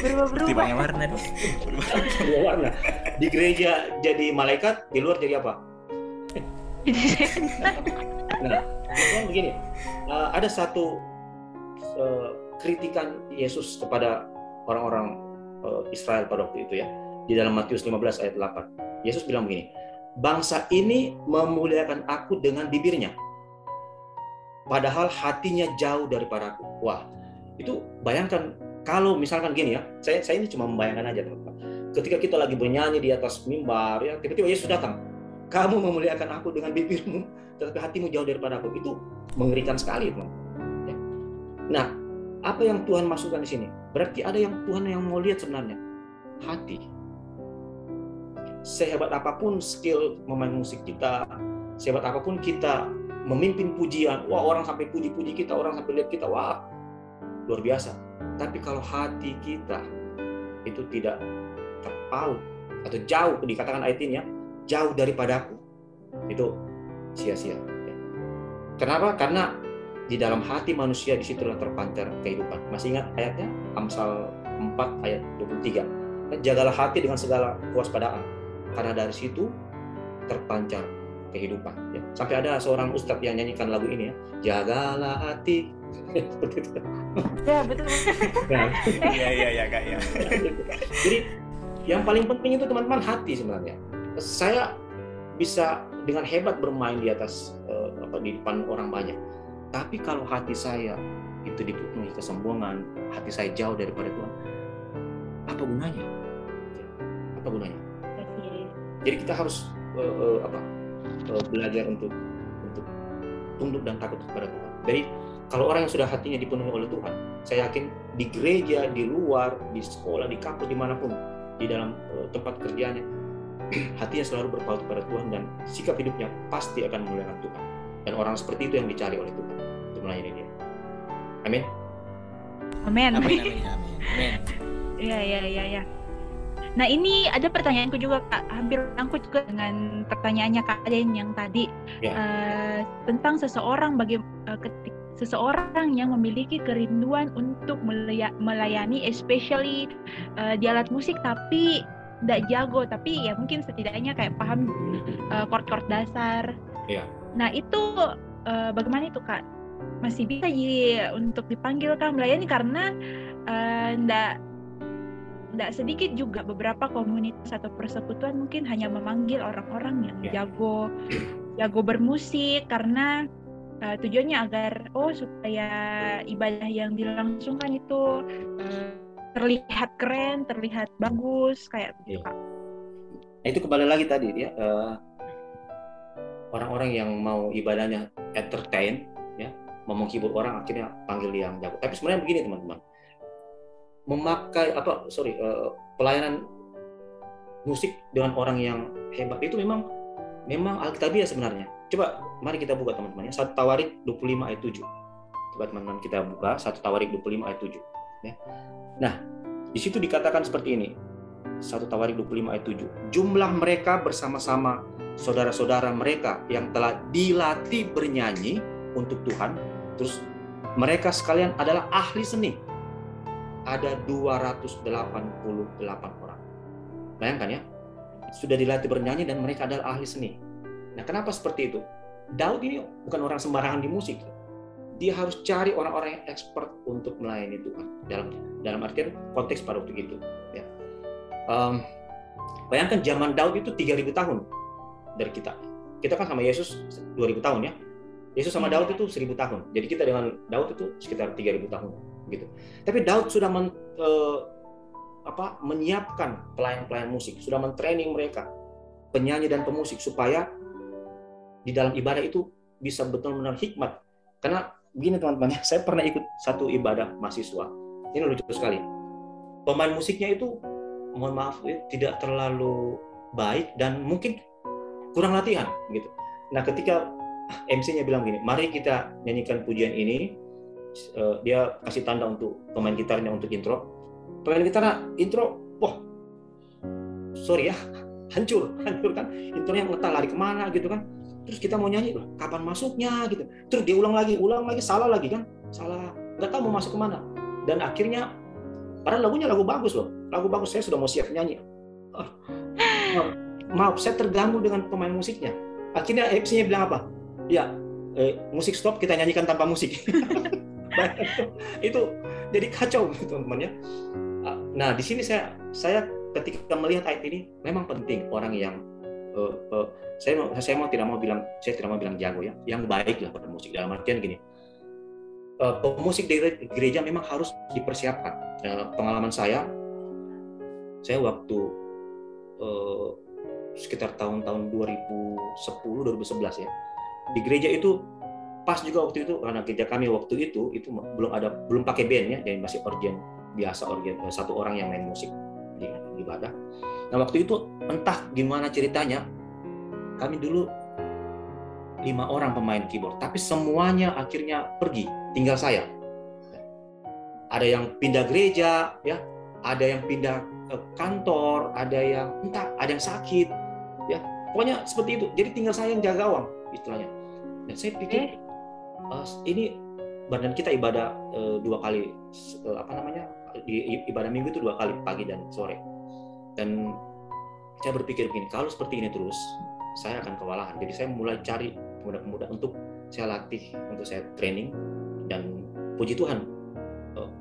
Berubah-berubah. Seperti warna dua warna. Di gereja jadi malaikat, di luar jadi apa? Nah, kemudian begini, eh, ada satu eh, kritikan Yesus kepada orang-orang eh, Israel pada waktu itu ya, di dalam Matius 15 ayat 8. Yesus bilang begini, bangsa ini memuliakan aku dengan bibirnya, padahal hatinya jauh daripada aku. Wah, itu bayangkan kalau misalkan gini ya, saya saya ini cuma membayangkan aja teman-teman. Ketika kita lagi bernyanyi di atas mimbar ya, tiba-tiba Yesus datang. Kamu memuliakan aku dengan bibirmu, tetapi hatimu jauh daripada aku. Itu mengerikan sekali, teman. Ya. Nah, apa yang Tuhan masukkan di sini? Berarti ada yang Tuhan yang mau lihat sebenarnya. Hati. Sehebat apa pun skill memain musik kita, sehebat apa pun kita memimpin pujian, wah orang sampai puji-puji kita, orang sampai lihat kita, wah luar biasa. Tapi kalau hati kita itu tidak terpaut atau jauh dikatakan ayat ini ya, jauh daripada aku, itu sia-sia. Kenapa? Karena di dalam hati manusia di situlah terpancar kehidupan. Masih ingat ayatnya? Amsal 4 ayat 23. Dan Jagalah hati dengan segala kewaspadaan. Karena dari situ terpancar kehidupan. Ya. Sampai ada seorang ustadz yang nyanyikan lagu ini ya. Jagalah hati. Seperti itu. Ya betul. Nah, Iya iya iya kak ya. Jadi yang paling penting itu teman-teman hati sebenarnya. Saya bisa dengan hebat bermain di atas eh, apa di depan orang banyak. Tapi kalau hati saya itu dipenuhi kesombongan, hati saya jauh daripada Tuhan, apa gunanya? Apa gunanya? Jadi kita harus eh, eh, apa eh, belajar untuk untuk tunduk dan takut kepada Tuhan. Jadi kalau orang yang sudah hatinya dipenuhi oleh Tuhan, saya yakin di gereja, di luar, di sekolah, di kampus, di mana pun, di dalam eh, tempat kerjanya, hatinya selalu berpaut kepada Tuhan dan sikap hidupnya pasti akan memuliakan Tuhan. Dan orang seperti itu yang dicari oleh Tuhan untuk melayani dia. Amin. Amin. Amin amin amin. amin. Iya iya iya ya. Nah ini ada pertanyaanku juga kak, hampir nyangkut juga dengan pertanyaannya kak Aden yang tadi Ya. Eh, tentang seseorang bagi eh, ketik seseorang yang memiliki kerinduan untuk melaya- melayani, especially eh, di alat musik tapi tidak jago, tapi ya mungkin setidaknya kayak paham eh, chord-chord dasar. Iya. Nah itu eh, bagaimana itu kak? Masih bisa jadi untuk dipanggil kak melayani karena eh, ndak nggak sedikit juga beberapa komunitas atau persekutuan mungkin hanya memanggil orang-orang yang Ya. jago jago bermusik karena uh, tujuannya agar oh supaya ibadah yang dilangsungkan itu uh, terlihat keren, terlihat bagus kayak Iya. gitu Kak. Nah itu kembali lagi tadi ya eh, orang-orang yang mau ibadahnya entertain mau menghibur orang akhirnya panggil yang jago. Tapi sebenarnya begini teman-teman, memakai apa sorry eh, pelayanan musik dengan orang yang hebat itu memang memang alkitabiah sebenarnya. Coba mari kita buka teman-teman ya. Satu Tawarik 25 ayat 7. Coba teman-teman kita buka satu Tawarik 25 ayat 7 ya. Nah, di situ dikatakan seperti ini. 1 Tawarik 25 ayat 7. Jumlah mereka bersama-sama saudara-saudara mereka yang telah dilatih bernyanyi untuk Tuhan. Terus mereka sekalian adalah ahli seni. Ada 288 orang. Bayangkan ya. Sudah dilatih bernyanyi dan mereka adalah ahli seni. Nah, kenapa seperti itu? Daud ini bukan orang sembarangan di musik. Dia harus cari orang-orang yang expert untuk melayani Tuhan dalam dalam artian konteks pada waktu itu. Ya. Um, bayangkan zaman Daud itu 3000 tahun dari kita. Kita kan sama Yesus 2000 tahun ya. Yesus sama Daud itu 1000 tahun. Jadi kita dengan Daud itu sekitar 3000 tahun gitu. Tapi Daud sudah men, uh, apa, menyiapkan pelayan-pelayan musik, sudah mentraining mereka penyanyi dan pemusik supaya di dalam ibadah itu bisa betul-betul hikmat. Karena begini teman-teman, saya pernah ikut satu ibadah mahasiswa. Ini lucu sekali. Pemain musiknya itu mohon maaf ya, tidak terlalu baik dan mungkin kurang latihan gitu. Nah, ketika MC-nya bilang gini, mari kita nyanyikan pujian ini. Uh, dia kasih tanda untuk pemain gitarnya untuk intro. Pemain gitar intro, wah, sorry ya, hancur, hancur kan. Intronya ngetar lari ke mana gitu kan. Terus kita mau nyanyi, loh, kapan masuknya gitu. Terus dia ulang lagi, ulang lagi, salah lagi kan, salah. Nggak tahu mau masuk ke mana. Dan akhirnya, padahal lagunya lagu bagus loh, lagu bagus saya sudah mau siap nyanyi. Oh, maaf, saya terganggu dengan pemain musiknya. Akhirnya MC-nya bilang apa? Ya eh, musik stop kita nyanyikan tanpa musik. Itu jadi kacau teman-teman ya. Ah, nah di sini saya saya ketika melihat ayat ini memang penting orang yang uh, uh, saya mau saya mau tidak mau bilang saya tidak mau bilang jago ya. Yang baik lah pada musik dalam artian gini. Uh, pemusik di gereja memang harus dipersiapkan. Uh, pengalaman saya saya waktu uh, sekitar tahun-tahun 2010 2011 ya di gereja itu pas juga waktu itu karena gereja kami waktu itu itu belum ada belum pakai band ya jadi masih organ biasa organ eh, satu orang yang main musik di, ibadah. Nah waktu itu entah gimana ceritanya kami dulu lima orang pemain keyboard tapi semuanya akhirnya pergi tinggal saya. Ada yang pindah gereja ya, ada yang pindah ke kantor, ada yang entah ada yang sakit ya pokoknya seperti itu. Jadi tinggal saya yang jaga gawang istilahnya. Dan saya pikir uh, ini badan kita ibadah uh, dua kali uh, apa namanya di ibadah minggu itu dua kali pagi dan sore. Dan saya berpikir begini, kalau seperti ini terus, saya akan kewalahan. Jadi saya mulai cari pemuda-pemuda untuk saya latih, untuk saya training dan puji Tuhan.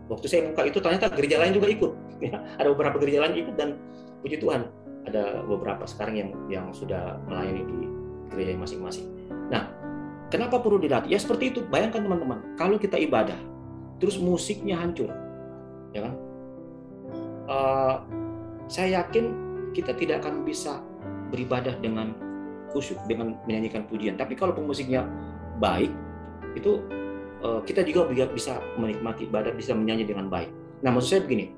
Waktu saya buka itu ternyata gereja lain juga ikut. ada beberapa gereja lain ikut dan puji Tuhan ada beberapa sekarang yang yang sudah melayani di gereja masing-masing. Kenapa perlu dilatih? Ya seperti itu. Bayangkan teman-teman, kalau kita ibadah, terus musiknya hancur, ya kan? Uh, saya yakin kita tidak akan bisa beribadah dengan khusyuk, dengan menyanyikan pujian. Tapi kalau pemusiknya baik, itu uh, kita juga bisa menikmati ibadah, bisa menyanyi dengan baik. Nah, maksud saya begini,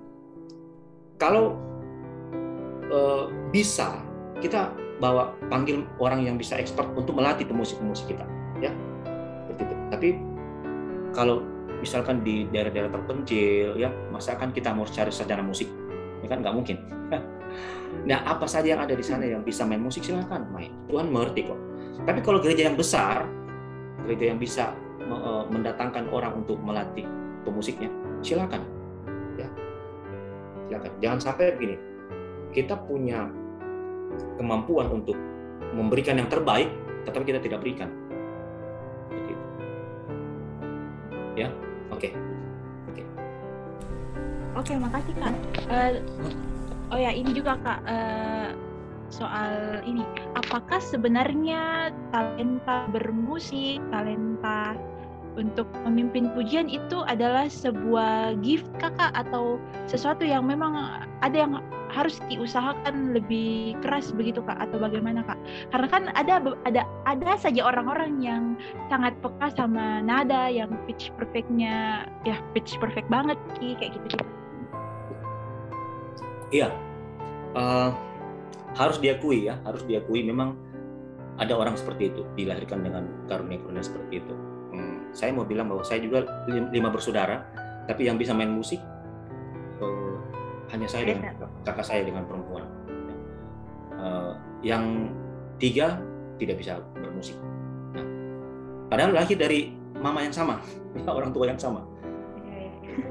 kalau uh, bisa kita bawa panggil orang yang bisa expert untuk melatih pemusik-pemusik kita ya. Seperti itu. Tapi kalau misalkan di daerah-daerah terpencil ya masa kan kita mau cari sarjana musik? Ya kan? Nggak mungkin. Nah apa saja yang ada di sana yang bisa main musik? Silakan. Main. Tuhan mengerti kok. Tapi kalau gereja yang besar gereja yang bisa e, mendatangkan orang untuk melatih pemusiknya silakan. Ya. Silakan. Jangan sampai begini. Kita punya kemampuan untuk memberikan yang terbaik tetapi kita tidak berikan ya oke okay. oke okay. oke okay, makasih kak uh, oh ya ini juga kak uh, soal ini apakah sebenarnya talenta bermusik talenta untuk memimpin pujian itu adalah sebuah gift kakak atau sesuatu yang memang ada yang harus diusahakan lebih keras begitu kak atau bagaimana kak? Karena kan ada ada ada saja orang-orang yang sangat peka sama nada yang pitch perfectnya ya pitch perfect banget sih kayak gitu gitu iya. Uh, harus diakui ya harus diakui memang ada orang seperti itu dilahirkan dengan karunia-karunia seperti itu saya mau bilang bahwa saya juga lima bersaudara tapi yang bisa main musik hanya saya dengan kakak saya dengan perempuan. Uh, yang tiga tidak bisa bermusik. Nah, padahal lahir dari mama yang sama, orang tua yang sama. Iya, iya.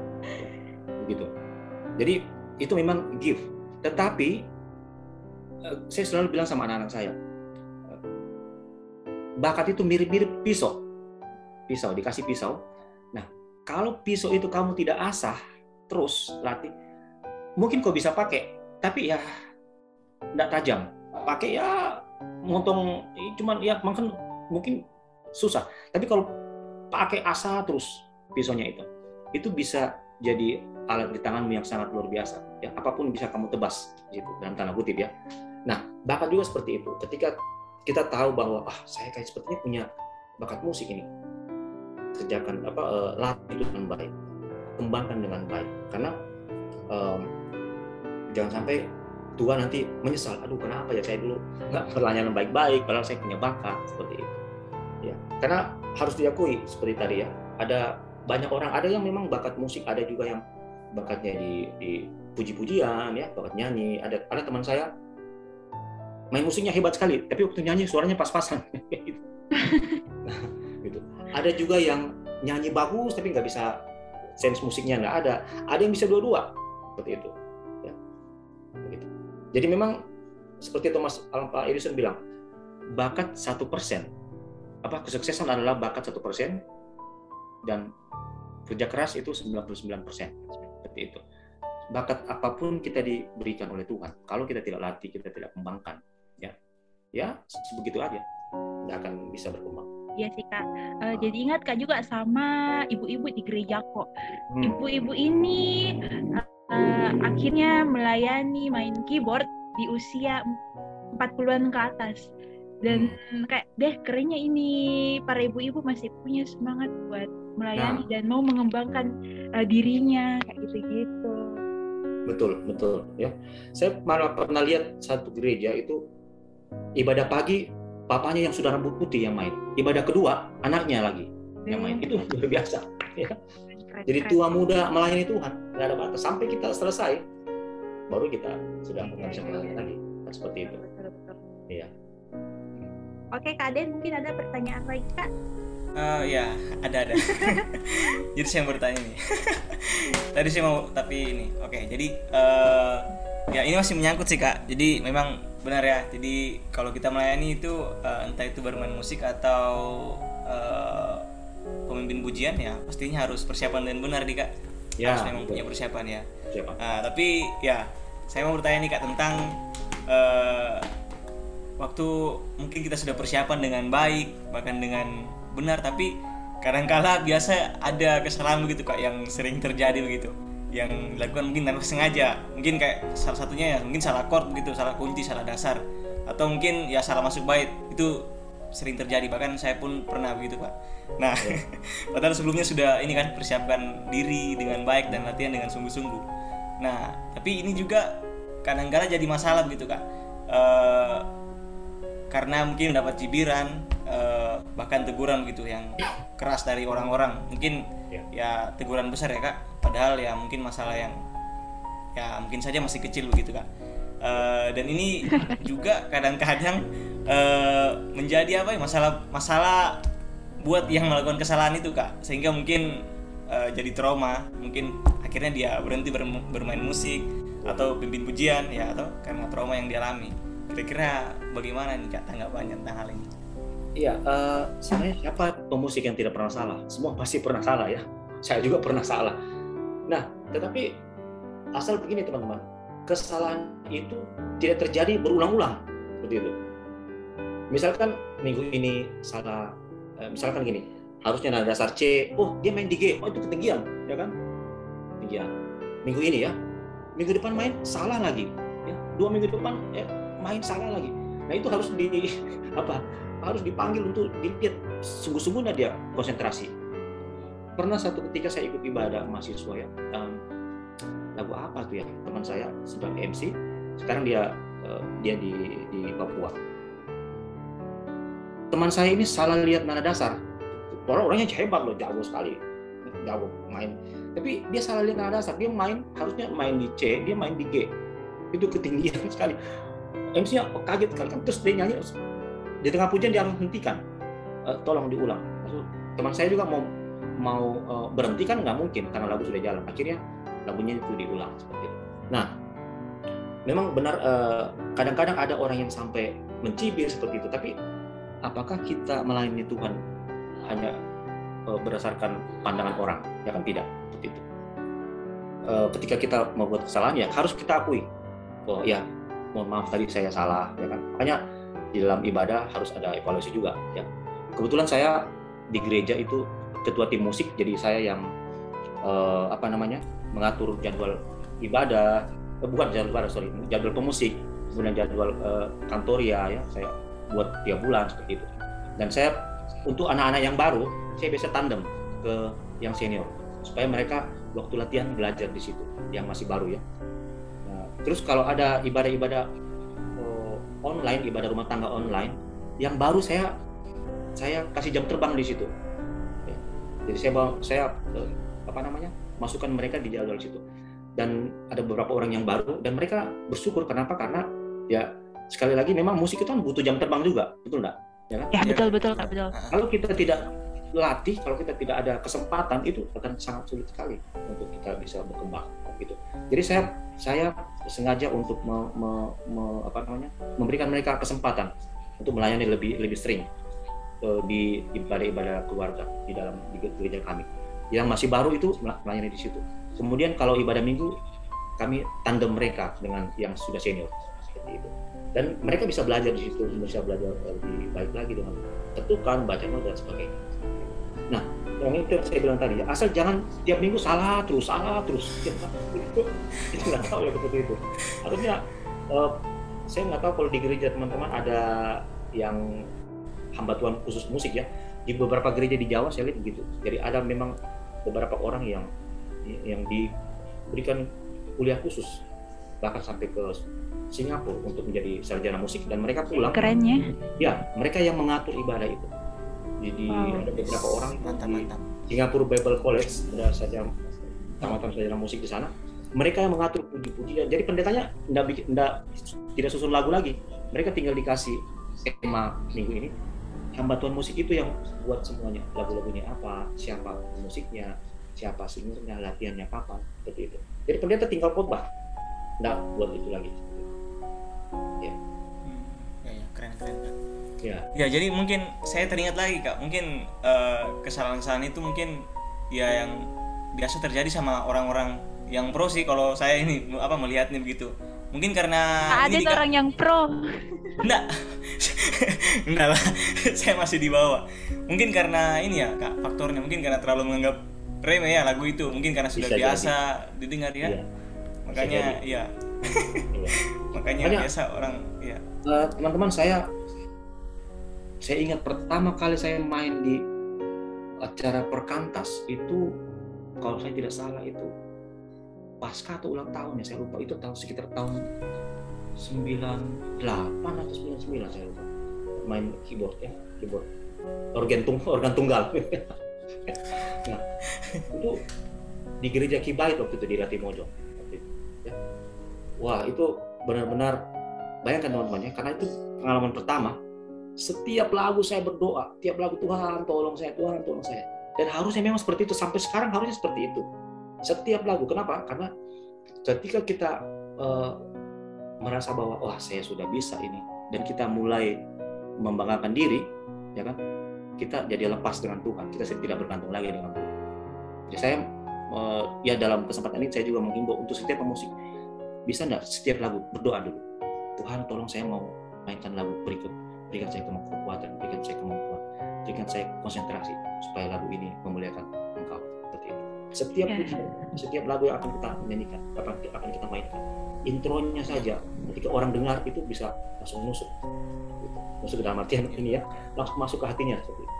Begitu. Jadi itu memang gift. Tetapi uh, saya selalu bilang sama anak-anak saya, uh, bakat itu mirip-mirip pisau. Pisau dikasih pisau. Nah, kalau pisau itu kamu tidak asah terus latih, mungkin kau bisa pakai, tapi ya tidak tajam. Pakai ya motong cuman ya mungkin mungkin susah. Tapi kalau pakai asah terus pisaunya itu, itu bisa jadi alat di tanganmu yang sangat luar biasa. Ya, apa pun bisa kamu tebas gitu dalam tanda kutip ya. Nah, bakat juga seperti itu. Ketika kita tahu bahwa ah saya kayak sepertinya punya bakat musik ini, kerjakan apa uh, latih itu dengan baik, kembangkan dengan baik. Karena um, jangan sampai tua nanti menyesal. Aduh, kenapa ya saya dulu nggak pertanyaan baik-baik, padahal saya punya bakat seperti itu. Ya, karena harus diakui seperti tadi ya, ada banyak orang ada yang memang bakat musik, ada juga yang bakatnya di, di puji-pujian ya, bakat nyanyi. Ada ada teman saya main musiknya hebat sekali, tapi waktu nyanyi suaranya pas-pasan. Ada juga yang nyanyi bagus tapi nggak bisa sense musiknya nggak ada. Ada yang bisa dua-dua seperti itu. Ya. Begitu. Jadi memang seperti Thomas Alva Edison bilang, bakat satu persen. Apa kesuksesan adalah bakat satu persen dan kerja keras itu 99 persen seperti itu. Bakat apa pun kita diberikan oleh Tuhan. Kalau kita tidak latih, kita tidak kembangkan, ya, ya sebegitu aja, nggak akan bisa berkembang. Iya sih kak. Uh, jadi ingat kak juga sama ibu-ibu di gereja kok. Ibu-ibu ini uh, akhirnya melayani main keyboard di usia 40-an ke atas. Dan hmm. kayak deh kerennya ini para ibu-ibu masih punya semangat buat melayani nah. dan mau mengembangkan uh, dirinya kayak gitu-gitu. Betul, betul ya. Saya malah pernah lihat satu gereja itu ibadah pagi papanya yang sudah rambut putih yang main. Ibadah kedua anaknya lagi yang main. Itu luar biasa. Ya. Jadi tua muda melayani Tuhan nggak ada batas sampai kita selesai baru kita sudah nggak bisa melayani lagi. Nah, seperti itu. Iya. Oke, Kak Den, mungkin ada pertanyaan lagi, Kak? Uh, ya, ada ada. jadi saya mau bertanya nih. Tadi saya mau tapi ini. Oke, jadi uh, ya ini masih menyangkut sih kak. Jadi memang benar ya jadi kalau kita melayani itu uh, entah itu bermain musik atau uh, pemimpin pujian ya pastinya harus persiapan dan benar nih kak. Ya, harus memang punya persiapan ya. Uh, tapi ya saya mau bertanya nih kak tentang uh, waktu mungkin kita sudah persiapan dengan baik bahkan dengan benar tapi kadang-kala biasa ada kesalahan begitu kak yang sering terjadi begitu yang dilakukan mungkin tanpa sengaja. Mungkin kayak salah satunya ya mungkin salah chord gitu salah kunci salah dasar. Atau mungkin ya salah masuk bait. Itu sering terjadi. Bahkan saya pun pernah begitu pak. Nah yeah. padahal sebelumnya sudah ini kan persiapkan diri dengan baik dan latihan dengan sungguh-sungguh. Nah tapi ini juga kadang-kadang jadi masalah begitu kak. E, karena mungkin dapat cibiran e, bahkan teguran gitu yang keras dari orang-orang. Mungkin yeah. ya teguran besar ya kak. Padahal ya mungkin masalah yang ya mungkin saja masih kecil begitu kak. Uh, dan ini juga kadang-kadang uh, menjadi apa ya masalah masalah buat yang melakukan kesalahan itu kak. Sehingga mungkin uh, jadi trauma. Mungkin akhirnya dia berhenti bermain musik atau pimpin pujian ya atau karena trauma yang dialami. Kira-kira bagaimana nih kak tanggapannya tentang hal ini Iya, uh, sebenarnya siapa pemusik yang tidak pernah salah? Semua pasti pernah salah ya. Saya juga pernah salah Nah, tetapi asal begini teman-teman, kesalahan itu tidak terjadi berulang-ulang seperti itu. Misalkan minggu ini salah, eh, misalkan gini, harusnya nada dasar C, oh dia main di G, oh itu ketinggian, ya kan? Ketinggian. Minggu ini ya, minggu depan main salah lagi, ya. dua minggu depan ya, main salah lagi. Nah itu harus di apa? Harus dipanggil untuk dilihat sungguh-sungguhnya dia konsentrasi. Pernah satu ketika saya ikut ibadah mahasiswa ya um, lagu apa tuh ya teman saya sedang MC sekarang dia uh, dia di di Papua. Teman saya ini salah lihat nada dasar. Orang orangnya hebat loh jago sekali. Jago main. Tapi dia salah lihat nada dasar. Dia main harusnya main di C dia main di G. Itu ketinggian sekali. MC-nya kaget kan terus dia nyanyi di tengah pujian dia harus hentikan uh, tolong diulang teman saya juga mau mau uh, berhenti kan nggak mungkin karena lagu sudah jalan akhirnya lagunya itu diulang seperti itu nah memang benar eh, kadang-kadang ada orang yang sampai mencibir seperti itu tapi apakah kita melayani Tuhan hanya uh, berdasarkan pandangan orang? Ya kan tidak, seperti itu. Uh, ketika kita membuat kesalahan ya harus kita akui. Oh ya, mohon maaf tadi saya salah, ya kan. Makanya di dalam ibadah harus ada evaluasi juga. Ya, kebetulan saya di gereja itu ketua tim musik, jadi saya yang uh, apa namanya mengatur jadwal ibadah, eh, bukan jadwal ibadah sorry, jadwal pemusik, kemudian jadwal uh, kantoria ya saya buat tiap bulan seperti itu. Dan saya untuk anak-anak yang baru, saya biasa tandem ke yang senior supaya mereka waktu latihan belajar di situ yang masih baru ya. Nah, terus kalau ada ibadah-ibadah online, ibadah rumah tangga online, yang baru saya saya kasih jam terbang di situ. Ya. Jadi saya bawa, saya uh, apa namanya masukkan mereka di jadwal situ. Dan ada beberapa orang yang baru dan mereka bersyukur kenapa? Karena ya sekali lagi memang musik itu kan butuh jam terbang juga, betul nggak? Ya, kan? ya betul betul kak betul. Kalau kita tidak latih, kalau kita tidak ada kesempatan itu akan sangat sulit sekali untuk kita bisa berkembang gitu. Jadi saya saya sengaja untuk me, me, me, apa namanya memberikan mereka kesempatan untuk melayani lebih lebih sering uh, di ibadah-ibadah keluarga di dalam di gereja kami. Yang masih baru itu melayani di situ. Kemudian kalau ibadah minggu kami tandem mereka dengan yang sudah senior seperti itu dan mereka bisa belajar di situ bisa belajar lebih baik lagi dengan ketukan baca dan sebagainya nah yang itu yang saya bilang tadi asal jangan tiap minggu salah terus salah terus itu itu nggak tahu ya seperti itu harusnya uh, saya nggak tahu kalau di gereja teman-teman ada yang hamba Tuhan khusus musik ya di beberapa gereja di Jawa saya lihat begitu jadi ada memang beberapa orang yang yang diberikan kuliah khusus bahkan sampai ke Singapura untuk menjadi sarjana musik dan mereka pulang. Kerennya. Ya, mereka yang mengatur ibadah itu. Jadi wow. ada beberapa orang mantap, di mantap. Singapura Bible College ada saja tamatan sarjana musik di sana. Mereka yang mengatur puji-pujian. Jadi pendetanya tidak bikin, tidak tidak susun lagu lagi. Mereka tinggal dikasih tema minggu ini. Hamba Tuhan musik itu yang buat semuanya. Lagu-lagunya apa, siapa musiknya, siapa singernya, latihannya kapan, seperti itu. Jadi pendeta tinggal khotbah, tidak buat itu lagi ya hmm, ya, ya keren keren kan ya ya jadi mungkin saya teringat lagi kak. Mungkin uh, kesalahan-kesalahan itu mungkin ya yang biasa terjadi sama orang-orang yang pro sih kalau saya ini apa melihatnya begitu. Mungkin karena ada ini, orang yang pro. Enggak. Enggak lah. Saya masih di bawah. Mungkin karena ini ya kak faktornya. Mungkin karena terlalu menganggap remeh ya lagu itu. Mungkin karena sudah Bisa biasa jadi. didengar ya, ya. makanya ya makanya Banyak, biasa orang ya uh, teman-teman saya saya ingat pertama kali saya main di acara perkantas itu kalau saya tidak salah itu pasca atau ulang tahun ya saya lupa. Itu tahun sekitar tahun 98 atau 99 saya lupa. Main keyboard ya keyboard. Organ tung organ tunggal. Nah itu di gereja Kibait waktu itu di Latimojong wah itu benar-benar bayangkan teman-teman ya karena itu pengalaman pertama setiap lagu saya berdoa tiap lagu Tuhan tolong saya Tuhan tolong saya. Dan harusnya memang seperti itu sampai sekarang harusnya seperti itu. Setiap lagu kenapa? Karena ketika kita uh, merasa bahwa wah saya sudah bisa ini dan kita mulai membanggakan diri ya kan? Kita jadi lepas dengan Tuhan kita tidak bergantung lagi dengan Tuhan. Jadi saya uh, ya dalam kesempatan ini saya juga menghimbau untuk setiap pemusik bisa nggak setiap lagu berdoa dulu? Tuhan tolong saya mau mainkan lagu berikut berikan saya kekuatan berikan saya kemampuan berikan saya konsentrasi supaya lagu ini memuliakan engkau. Seperti itu. Setiap yeah. setiap lagu yang akan kita nyanyikan akan akan kita mainkan. Intronya saja ketika orang dengar itu bisa langsung nusuk. Masuk ke dalam artian ini ya langsung masuk ke hatinya seperti itu.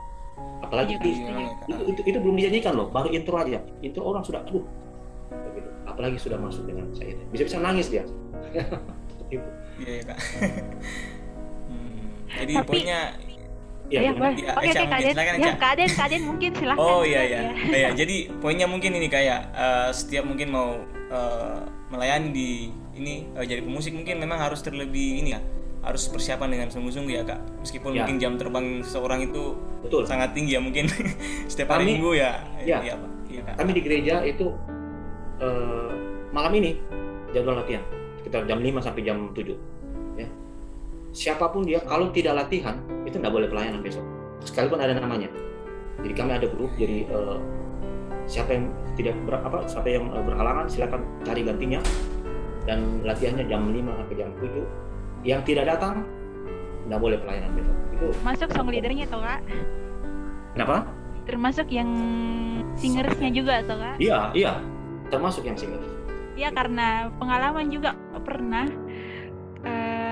Apalagi itu, itu, itu, itu belum dinyanyikan loh baru intro aja. Intro orang sudah aduh apalagi sudah masuk dengan saya. Bisa-bisa nangis dia. Itu. Iya ya, kak. hmm, jadi Tapi, poinnya Ya, ya, boleh. Ya, Oke, oke, Kaden. Ya, Kaden, Kaden mungkin silahkan. Oh iya, iya. Ya. ya, jadi poinnya mungkin ini kayak uh, setiap mungkin mau uh, melayani di ini uh, jadi pemusik mungkin memang harus terlebih ini ya harus persiapan dengan sungguh-sungguh ya kak meskipun ya. mungkin jam terbang seseorang itu Betul. sangat tinggi ya mungkin setiap hari kami, minggu ya ya, ya, Pak. ya kak. kami di gereja itu uh, malam ini jadwal latihan sekitar jam 5 sampai jam 7 ya siapa pun dia kalau tidak latihan itu nggak boleh pelayanan besok. Sekalipun ada namanya. Jadi kami ada grup jadi uh, siapa yang tidak ber, apa siapa yang uh, berhalangan silakan cari gantinya. Dan latihannya jam 5 sampai jam 7 yang tidak datang nggak boleh pelayanan besok. Itu masuk song leadernya toh kak? Kenapa? Termasuk yang singersnya juga toh kak? Iya iya. Termasuk yang singer iya karena pengalaman juga pernah uh,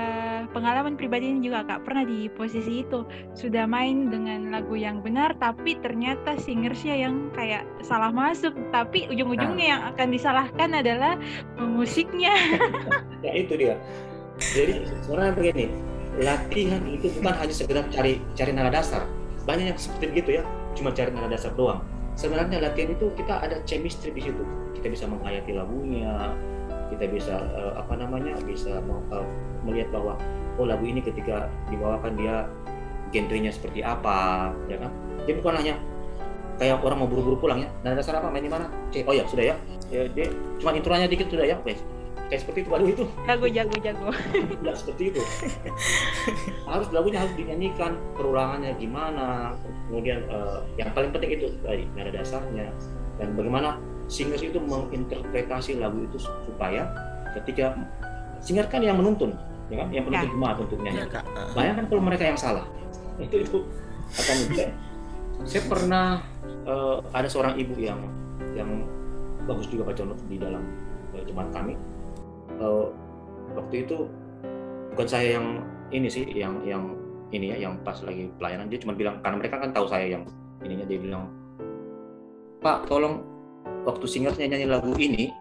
pengalaman pribadi ini juga kak pernah di posisi itu. Sudah main dengan lagu yang benar tapi ternyata singersnya yang kayak salah masuk. Tapi ujung-ujungnya nah. yang akan disalahkan adalah musiknya. Ya itu dia. Jadi sebenarnya begini latihan itu bukan hanya sekedar cari cari nada dasar. Banyak yang seperti begitu ya cuma cari nada dasar doang. Sebenarnya latihan itu kita ada chemistry di situ. Kita bisa menghayati lagunya kita bisa uh, apa namanya bisa uh, melihat bahwa oh lagu ini ketika dibawakan dia genrenya seperti apa ya kan? Dia bukan hanya kayak orang mau buru-buru pulang ya. Nada dasar apa? Main di mana? Oh ya sudah ya, ya dia cuma intronya dikit sudah ya oke kayak seperti itu waduh itu. Jago jago jago. Tidak seperti itu. Harus lagunya harus dinyanyikan perulangannya gimana kemudian uh, yang paling penting itu tadi nada dasarnya dan bagaimana singers itu menginterpretasi lagu itu supaya ketika singer kan yang menuntun ya kan? Yang penuntun ya. jemaat untuk nyanyi ya, bayangkan kalau mereka yang salah. Itu itu akan saya, saya pernah uh, ada seorang ibu yang yang bagus juga baca not di dalam uh, jemaat kami. Uh, waktu itu bukan saya yang ini sih yang yang ini ya yang pas lagi pelayanan. Dia cuma bilang karena mereka kan tahu saya yang ininya dia bilang Pak tolong waktu singernya nyanyi lagu ini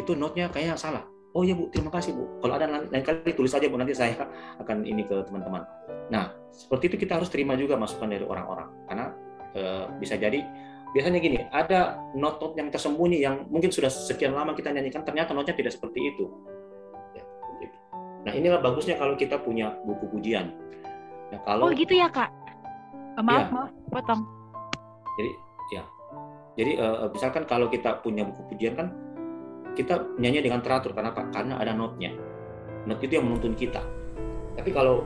itu notnya kayaknya salah oh ya bu terima kasih bu kalau ada lain kali tulis aja bu nanti saya akan ini ke teman-teman nah seperti itu kita harus terima juga masukan dari orang-orang karena e, bisa jadi biasanya gini ada not-not yang tersembunyi yang mungkin sudah sekian lama kita nyanyikan ternyata notnya tidak seperti itu Nah inilah bagusnya kalau kita punya buku pujian. Nah kalau oh gitu ya kak. Uh, maaf ya. maaf potong. Jadi ya, jadi uh, misalkan kalau kita punya buku pujian kan kita nyanyi dengan teratur karena apa? Karena ada notnya. Not itu yang menuntun kita. Tapi kalau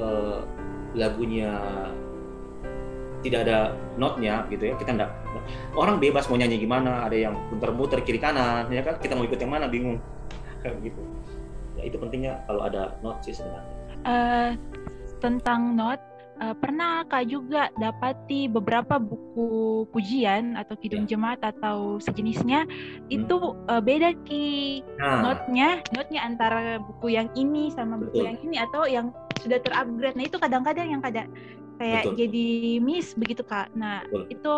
uh, lagunya tidak ada notnya gitu ya kita enggak orang bebas mau nyanyi gimana ada yang muter-muter kiri kanan ya kan kita mau ikut yang mana bingung gitu ya itu pentingnya kalau ada note sih sebenarnya uh, tentang note uh, pernah kak juga dapati beberapa buku pujian atau kidung ya. jemaat atau sejenisnya hmm. itu uh, beda ki nah. notnya notnya antara buku yang ini sama buku Betul. yang ini atau yang sudah terupgrade nah itu kadang-kadang yang kadang kayak Betul. jadi miss begitu kak nah Betul. itu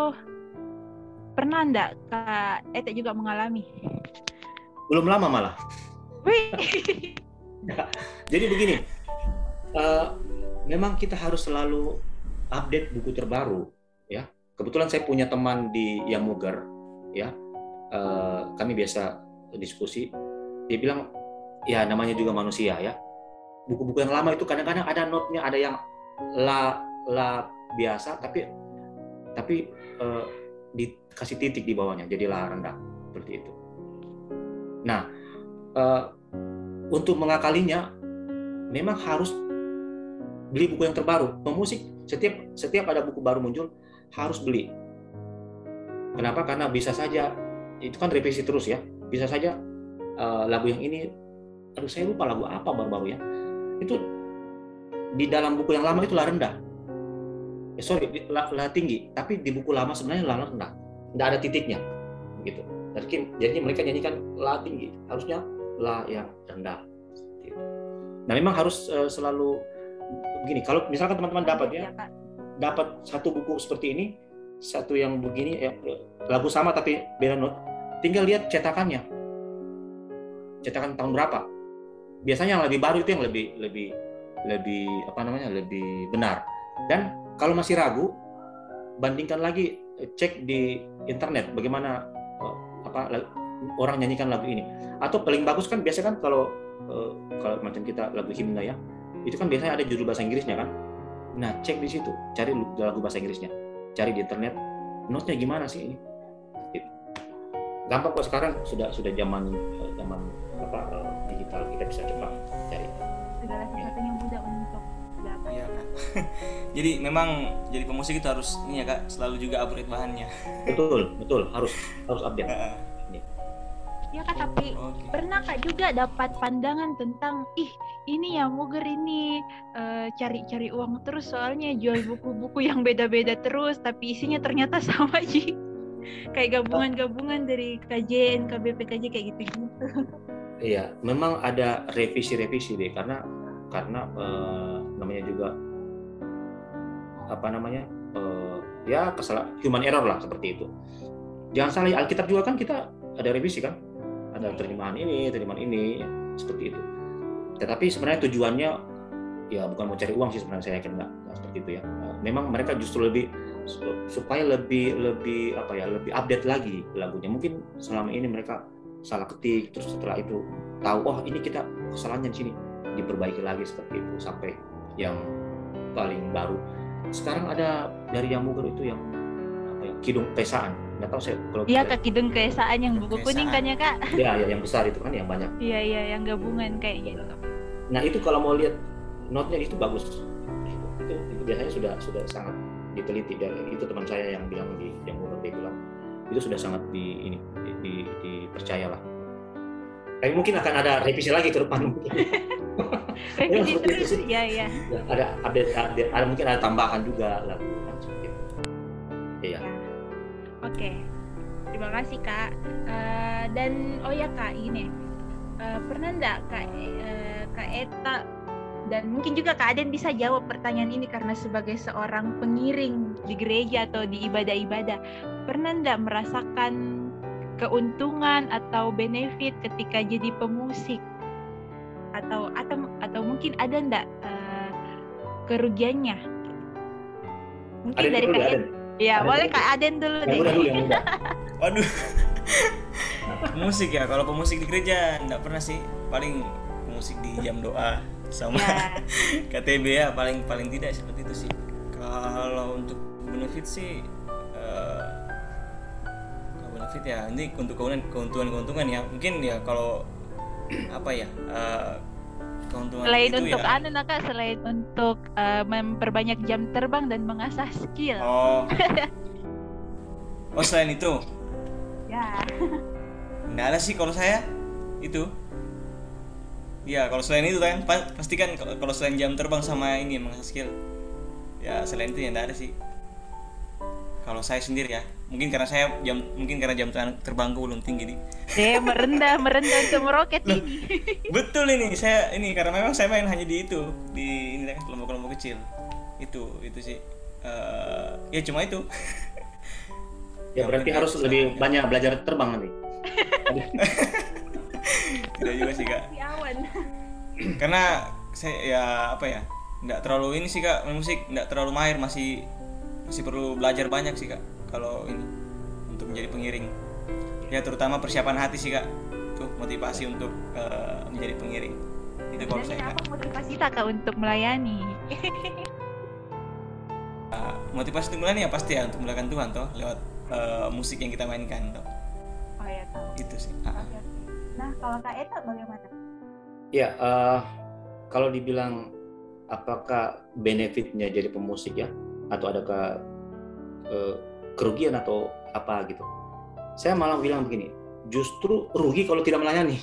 pernah enggak kak Ete juga mengalami belum lama malah jadi begini, uh, memang kita harus selalu update buku terbaru, ya. Kebetulan saya punya teman di Yamuger, ya. Uh, kami biasa diskusi. Dia bilang, ya namanya juga manusia, ya. Buku-buku yang lama itu kadang-kadang ada notnya, ada yang la la biasa, tapi tapi uh, dikasih titik di bawahnya, jadi la rendah seperti itu. Nah, uh, untuk mengakalinya memang harus beli buku yang terbaru. Pemusik setiap setiap ada buku baru muncul harus beli. Kenapa? Karena bisa saja itu kan revisi terus ya. Bisa saja uh, lagu yang ini, aduh saya lupa lagu apa baru-baru ya. Itu di dalam buku yang lama itu lah rendah. Eh, sorry, lah, lah tinggi. Tapi di buku lama sebenarnya lah rendah. Tidak ada titiknya, gitu. Jadi, jadi mereka nyanyikan lah tinggi. Harusnya la yang rendah. Nah memang harus uh, selalu begini. Kalau misalkan teman-teman dapat ya, dapat satu buku seperti ini, satu yang begini ya, lagu sama tapi beda not, tinggal lihat cetakannya. Cetakan tahun berapa? Biasanya yang lebih baru itu yang lebih lebih lebih apa namanya lebih benar. Dan kalau masih ragu, bandingkan lagi cek di internet bagaimana eh, apa orang nyanyikan lagu ini atau paling bagus kan biasa kan kalau uh, kalau macam kita lagu himne ya itu kan biasanya ada judul bahasa Inggrisnya kan? Nah cek di situ. Cari lagu bahasa Inggrisnya. Cari di internet. Notnya gimana sih ini? Gampang kok sekarang. Sudah sudah zaman zaman apa uh, digital. Kita bisa cepat cari. Segala sesuatunya mudah untuk jadi memang jadi pemusik itu harus ini ya kak selalu juga upgrade bahannya. Betul betul. Harus harus update ya kak tapi Oke. pernah kak juga dapat pandangan tentang ih ini ya Muger ini eh, cari-cari uang terus soalnya jual buku-buku yang beda-beda terus tapi isinya ternyata sama Ji kayak gabungan-gabungan dari KJN, KBP, KJ kayak gitu-gitu. Iya, memang ada revisi-revisi deh karena karena eh, namanya juga apa namanya eh, ya kesalahan human error lah seperti itu. Jangan salah Alkitab juga kan kita ada revisi kan, ada terjemahan ini, terjemahan ini, seperti itu. Tetapi sebenarnya tujuannya ya bukan mau cari uang sih sebenarnya saya yakin nggak seperti itu ya. Memang mereka justru lebih su- supaya lebih lebih apa ya lebih update lagi lagunya. Mungkin selama ini mereka salah ketik terus setelah itu tahu oh ini kita kesalahannya di sini diperbaiki lagi seperti itu sampai yang paling baru sekarang ada dari yang itu yang apa ya kidung pesaan nggak tahu saya kalau Iya kak Kidung Keesaan yang buku kuning kan ya kak? ya, ya yang besar itu kan yang banyak Iya iya yang gabungan kayak gitu. nah itu kalau mau lihat notnya itu bagus itu, itu biasanya sudah sudah sangat diteliti dan itu teman saya yang bilang di yang muger dia bilang itu sudah sangat di ini di, di, dipercaya lah tapi mungkin akan ada revisi lagi ke depan mungkin Revisi itu terus, iya iya. Ya, ada update, update ada mungkin ada tambahan juga kan seperti itu. Iya. Oke, terima kasih kak. Eh, dan oh ya kak ini eh, pernah nggak kak eh, kak Eta dan mungkin juga kak Aden bisa jawab pertanyaan ini karena sebagai seorang pengiring di gereja atau di ibadah-ibadah pernah nggak merasakan keuntungan atau benefit ketika jadi pemusik atau atau atau mungkin ada nggak eh, kerugiannya? Mungkin Aden dari kak Aden. Ya, Aden boleh. Kak Aden dulu deh. muda dulu, yang muda. Waduh. musik ya, kalau pemusik di gereja enggak pernah sih. Paling pemusik di jam doa sama Ya, KTB ya paling paling tidak seperti itu sih. Kalau untuk benefit sih eh, kalau benefit ya ini untuk keuntungan keuntungan keuntungan ya mungkin ya kalau apa ya eh, keuntungan selain itu untuk ya. anu Kak, selain untuk eh, memperbanyak jam terbang dan mengasah skill. Oh. Oh selain itu Ya. Nggak ada sih kalau saya itu. Ya kalau selain itu kan pa- pasti kan kalau kalau selain jam terbang sama ini mengasah skill. Ya selain itu ya nggak ada sih. Kalau saya sendiri ya, mungkin karena saya jam mungkin karena jam ter- terbangku belum tinggi nih. Deh merendah merendah untuk meroket Loh. ini. Betul ini saya ini karena memang saya main hanya di itu di ini kan kelompok-kelompok kecil. Itu itu sih. Eh, ya cuma itu. Ya berarti harus lebih banyak belajar terbang nanti. Tidak juga sih kak. Karena saya ya apa ya nggak terlalu ini sih kak main musik nggak terlalu mahir masih masih perlu belajar banyak sih kak kalau ini untuk menjadi pengiring ya terutama persiapan hati sih kak tuh motivasi untuk eh, menjadi pengiring itu kalau saya kak apa motivasi Kak untuk melayani? Eh, motivasi untuk melayani ya pasti ya untuk melakukan Tuhan toh lewat eh, musik yang kita mainkan toh Oh ya tahu. itu sih oke. Nah, kalau Kak Eta bagaimana? Ya eh, kalau dibilang apakah benefitnya jadi pemusik ya atau adakah eh, kerugian atau apa gitu? Saya malah bilang begini, justru rugi kalau tidak melayani.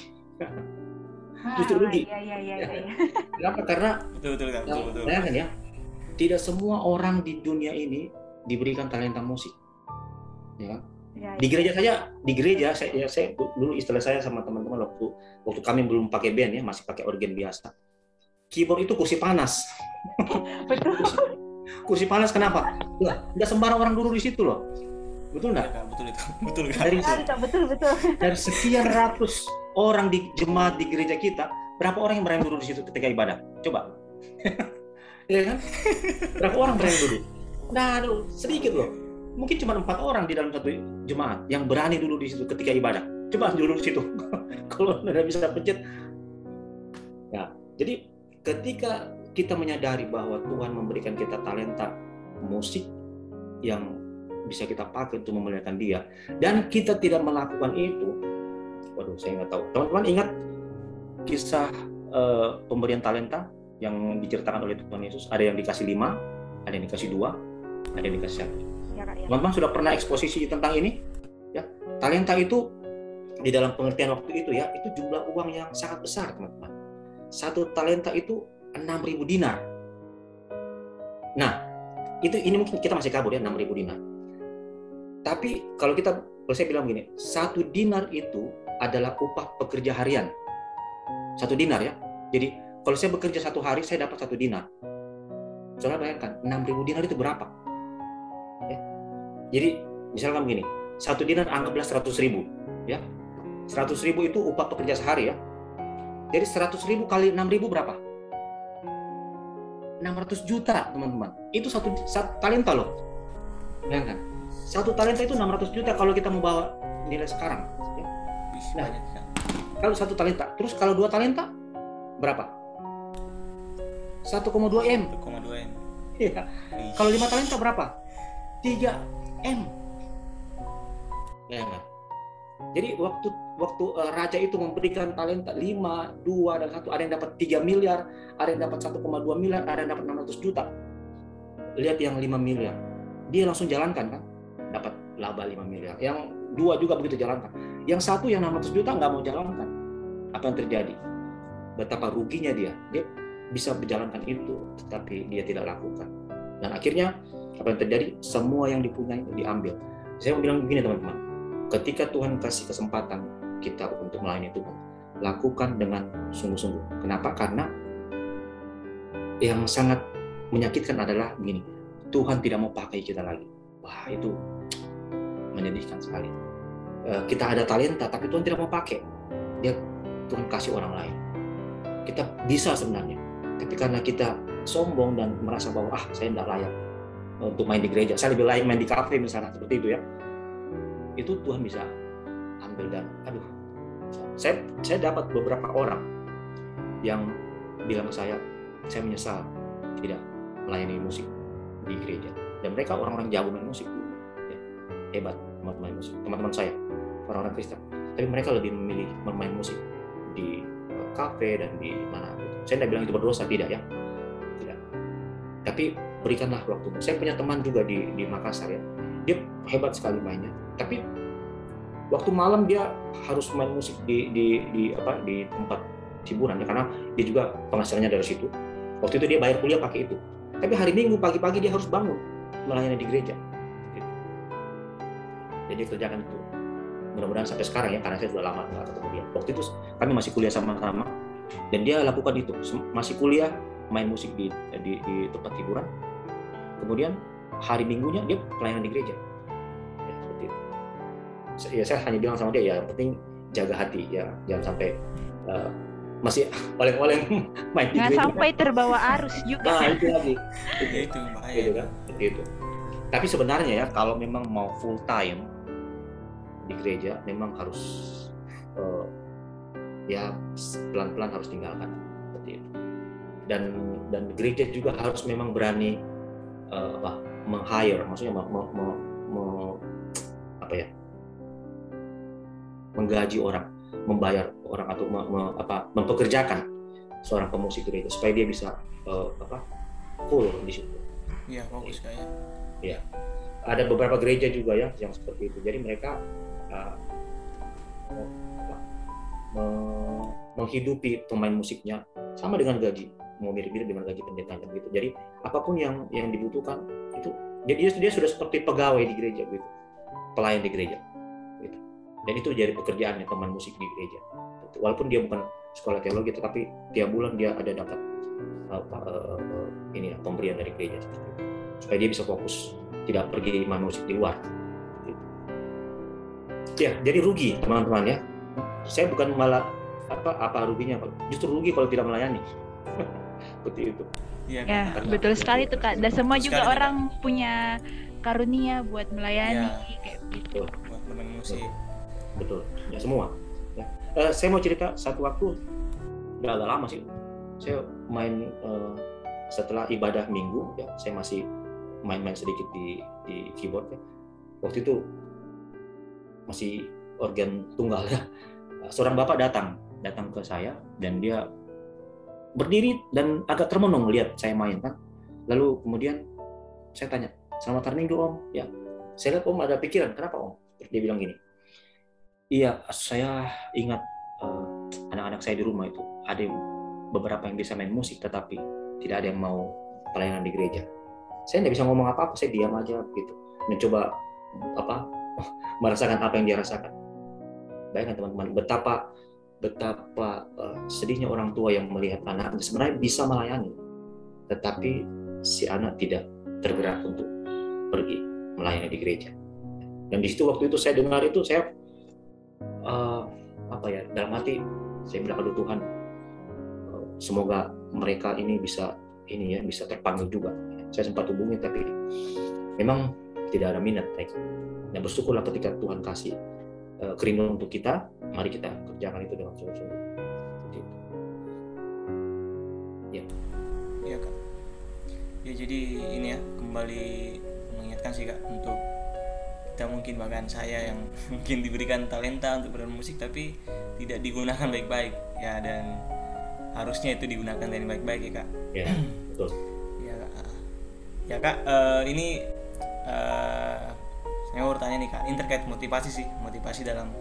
Justru Ah, rugi. Iya iya iya iya. iya. Kenapa? Karena betul betul kak betul betul Bayangkan ya, tidak semua orang di dunia ini diberikan talenta musik. Ya, kan? Iya, di iya. gereja saja, di gereja saya, ya, saya dulu istilah saya sama teman-teman waktu waktu kami belum pakai band ya, masih pakai organ biasa. Keyboard itu kursi panas. Betul. Kursi panas kenapa? Lah, nggak sembarang orang duduk di situ loh. Betul Iya, nggak? Kak, betul itu betul kak Dari, Betul, Kak, betul betul. dari sekian ratus orang di jemaat di gereja kita, berapa orang yang berani duduk di situ ketika ibadah? Coba. Iya kan? Berapa orang berani duduk? Nah, aduh, sedikit loh. Mungkin cuma empat orang di dalam satu jemaat yang berani duduk di situ ketika ibadah. Coba duduk di situ. Kalau tidak bisa pencet. Ya, jadi ketika kita menyadari bahwa Tuhan memberikan kita talenta musik yang bisa kita pakai untuk memuliakan Dia, dan kita tidak melakukan itu, waduh, saya nggak tahu. Teman-teman ingat kisah eh, pemberian talenta yang diceritakan oleh Tuhan Yesus? Ada yang dikasih lima ada yang dikasih dua ada yang dikasih satu. Ya, Kak, ya. teman-teman sudah pernah eksposisi tentang ini? Ya talenta itu di dalam pengertian waktu itu ya itu jumlah uang yang sangat besar teman-teman. Satu talenta itu 6.000 dinar. Nah itu ini mungkin kita masih kabur ya 6.000 dinar. Tapi kalau kita kalau saya bilang begini satu dinar itu adalah upah pekerja harian. Satu dinar ya. Jadi kalau saya bekerja satu hari saya dapat satu dinar. Saudara bayangkan 6.000 dinar itu berapa? Ya. jadi misalkan begini satu dinar anggaplah 100 ribu ya. 100 ribu itu upah pekerja sehari ya. Jadi 100 ribu kali 6 ribu berapa 600 juta teman-teman itu satu, satu talenta loh bayangkan satu talenta itu 600 juta kalau kita mau bawa nilai sekarang ya. Nah. kan. kalau satu talenta terus kalau dua talenta berapa 1,2 m 1,2 m. ya. Ih, kalau lima talenta berapa 3 m bayangkan jadi waktu waktu eh, raja itu memberikan talenta 5, 2 dan satu ada yang dapat 3 miliar, ada yang dapat 1,2 miliar, ada yang dapat 600 juta. Lihat yang 5 miliar. Dia langsung jalankan kan? Dapat laba 5 miliar. Yang dua juga begitu jalankan. Yang satu yang 600 juta nggak mau jalankan. Apa yang terjadi? Betapa ruginya dia. Dia bisa menjalankan itu, tetapi dia tidak lakukan. Dan akhirnya apa yang terjadi? Semua yang dipunyai diambil. Saya mau bilang begini teman-teman. Ketika Tuhan kasih kesempatan kita untuk melayani Tuhan, lakukan dengan sungguh-sungguh. Kenapa? Karena yang sangat menyakitkan adalah begini, Tuhan tidak mau pakai kita lagi. Wah itu menyedihkan sekali. Eh, Kita ada talenta, tapi Tuhan tidak mau pakai. Dia Tuhan kasih orang lain. Kita bisa sebenarnya, tapi karena kita sombong dan merasa bahwa ah saya tidak layak untuk main di gereja, saya lebih layak main di kafe misalnya seperti itu ya. Itu Tuhan bisa ambil dan aduh saya saya dapat beberapa orang yang bilang ke saya saya menyesal tidak melayani musik di gereja. Dan mereka orang-orang jago main musik. Ya, hebat main musik teman-teman saya orang-orang Kristen. Tapi mereka lebih memilih bermain musik di eh, kafe dan di mana gitu. saya tidak bilang itu berdosa tidak ya. Tidak. Tapi berikanlah waktu. Saya punya teman juga di di Makassar ya dia hebat sekali mainnya. Tapi waktu malam dia harus main musik di di di apa di tempat hiburan ya karena dia juga penghasilannya dari situ. Waktu itu dia bayar kuliah pakai itu. Tapi hari minggu pagi-pagi dia harus bangun melayani di gereja. Dia kerjakan itu. Mudah-mudahan sampai sekarang ya karena saya sudah lama nggak ketemu dia. Waktu itu kami masih kuliah sama-sama dan dia lakukan itu. Masih kuliah main musik di di, di tempat hiburan. Kemudian hari minggunya dia pelayanan di gereja. Ya seperti itu. Ya saya hanya bilang sama dia ya yang penting jaga hati ya jangan sampai uh, masih oleng-oleng main di Nggak gereja. sampai terbawa arus juga. nah itu lagi. Ya itu bahaya. gitu kan? Seperti itu. Tapi sebenarnya ya kalau memang mau full time di gereja memang harus eh, ya pelan-pelan harus tinggalkan. Seperti itu. Dan dan gereja juga harus memang berani eh, apa meng-hire maksudnya me- me- me- me- apa ya menggaji orang membayar orang atau me- me- apa mempekerjakan seorang pemusik gereja supaya dia bisa eh, apa full di situ Iya, fokus kayak. ada beberapa gereja juga ya yang seperti itu. Jadi mereka uh, apa, me- menghidupi pemain musiknya sama dengan gaji, mau mirip-mirip dengan gaji pendeta gitu. Jadi apa pun yang yang dibutuhkan itu dia dia, sudah seperti pegawai di gereja gitu, pelayan di gereja. Gitu. Dan itu jadi pekerjaannya pemain musik di gereja. Gitu. Walaupun dia bukan sekolah teologi, tetapi tiap bulan dia ada dapat apa eh, ini ya, pemberian dari gereja seperti itu. supaya dia bisa fokus tidak pergi main musik di luar. Gitu. Ya, jadi rugi teman-teman ya. Saya bukan malah apa apa ruginya, justru rugi kalau tidak melayani. Seperti itu. Iya, Ya, karena- betul sekali tuh Kak. Dan semua Betul juga sekali, orang punya karunia buat melayani Ya. kayak gitu. buat. Betul. Ya semua. Ya. Eh, saya mau cerita satu waktu udah agak lama sih. Saya main eh, setelah ibadah minggu ya, saya masih main-main sedikit di di keyboard ya. Waktu itu masih organ tunggal ya. Seorang bapak datang, datang ke saya dan dia berdiri dan agak termenung melihat saya main kan. Lalu kemudian saya tanya, selamat hari minggu om. Ya, saya lihat om ada pikiran, kenapa om? Dia bilang gini, iya saya ingat uh, anak-anak saya di rumah itu ada beberapa yang bisa main musik tetapi tidak ada yang mau pelayanan di gereja. Saya tidak bisa ngomong apa-apa, saya diam aja gitu, mencoba apa merasakan apa yang dia rasakan. Bayangkan teman-teman betapa betapa uh, sedihnya orang tua yang melihat anaknya sebenarnya bisa melayani, tetapi si anak tidak tergerak untuk pergi melayani di gereja. Dan di situ waktu itu saya dengar itu saya uh, apa ya dalam hati saya bilang aduh Tuhan uh, semoga mereka ini bisa ini ya bisa terpanggil juga. Saya sempat hubungi tapi memang tidak ada minat mereka. Dan bersyukurlah ketika Tuhan kasih uh, kerinduan untuk kita, mari kita kerjakan itu dengan sungguh-sungguh. Ya. Iya kak. Ya jadi ini ya kembali mengingatkan sih kak untuk kita mungkin bahkan saya yang mungkin diberikan talenta untuk bermusik tapi tidak digunakan baik-baik ya dan harusnya itu digunakan dengan baik-baik ya kak. Ya betul. Ya kak. Ya kak uh, ini uh, mau bertanya nih kak, ini terkait motivasi sih, motivasi dalam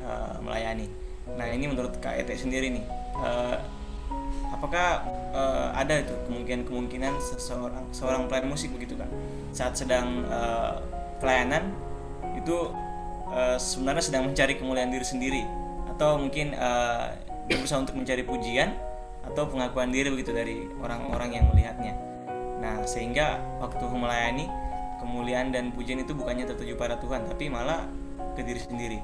uh, melayani. Nah ini menurut kak Ete sendiri nih, uh, apakah uh, ada itu kemungkinan-kemungkinan seseorang seorang pelayan musik begitu kan saat sedang uh, pelayanan itu uh, sebenarnya sedang mencari kemuliaan diri sendiri atau mungkin uh, berusaha untuk mencari pujian atau pengakuan diri begitu dari orang-orang yang melihatnya. Nah sehingga waktu melayani kemuliaan dan pujian itu bukannya tertuju pada Tuhan tapi malah ke diri sendiri.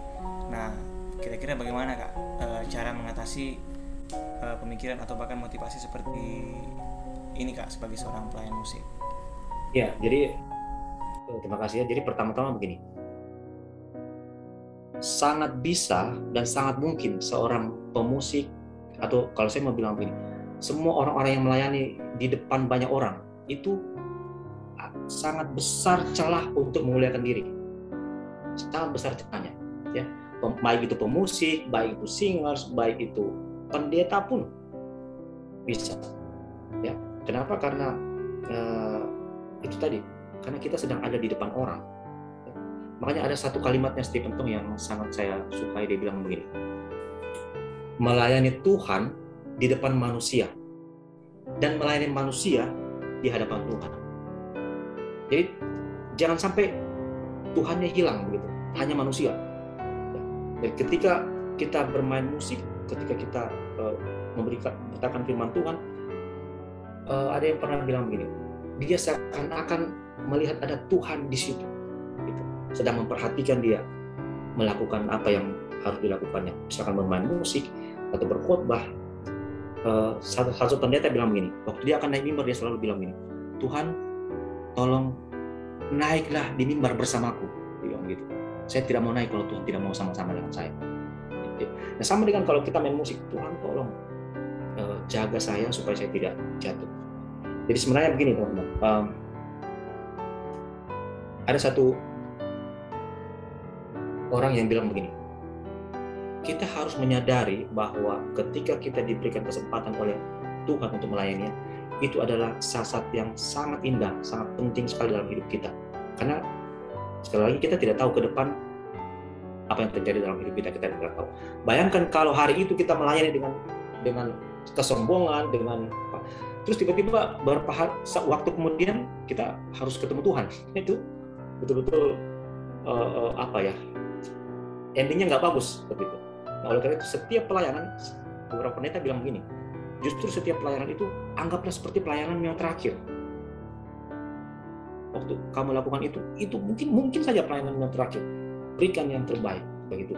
Nah kira-kira bagaimana kak? E, cara mengatasi e, pemikiran atau bahkan motivasi seperti ini kak sebagai seorang pelayan musik? Ya jadi eh, terima kasih ya. Jadi pertama-tama begini. Sangat bisa dan sangat mungkin seorang pemusik atau kalau saya mau bilang begini semua orang-orang yang melayani di depan banyak orang itu sangat besar celah untuk memuliakan diri. Sangat besar celahnya. Ya, baik itu pemusik, baik itu singers, baik itu pendeta pun bisa. Ya, kenapa? Karena uh, itu tadi, karena kita sedang ada di depan orang. Ya. Makanya ada satu kalimatnya Stephen Tong yang sangat saya sukai dia bilang begini. Melayani Tuhan di depan manusia dan melayani manusia di hadapan Tuhan jadi jangan sampai Tuhannya hilang begitu, hanya manusia. Dan ketika kita bermain musik, ketika kita uh, memberikan beritakan firman Tuhan, uh, ada yang pernah bilang begini, dia seakan-akan melihat ada Tuhan di situ, gitu. sedang memperhatikan dia melakukan apa yang harus dilakukannya, misalkan bermain musik atau berkhotbah. Uh, satu, satu pendeta bilang begini, waktu dia akan naik mimbar dia selalu bilang begini, Tuhan tolong naiklah di mimbar bersamaku. Bilang gitu. Saya tidak mau naik kalau Tuhan tidak mau sama-sama dengan saya. Nah sama dengan kalau kita main musik Tuhan tolong uh, jaga saya supaya saya tidak jatuh. Jadi sebenarnya begini teman-teman. Um, ada satu orang yang bilang begini. Kita harus menyadari bahwa ketika kita diberikan kesempatan oleh Tuhan untuk melayaninya itu adalah saat yang sangat indah, sangat penting sekali dalam hidup kita. Karena sekali lagi kita tidak tahu ke depan apa yang terjadi dalam hidup kita, kita tidak tahu. Bayangkan kalau hari itu kita melayani dengan dengan kesombongan, dengan terus tiba-tiba beberapa waktu kemudian kita harus ketemu Tuhan. Itu betul-betul uh, uh, apa ya? Endingnya nggak bagus begitu. Nah, oleh karena itu setiap pelayanan beberapa pendeta bilang begini, Justru setiap pelayanan itu anggaplah seperti pelayanan yang terakhir. Waktu kamu lakukan itu, itu mungkin mungkin saja pelayanan yang terakhir. Berikan yang terbaik begitu.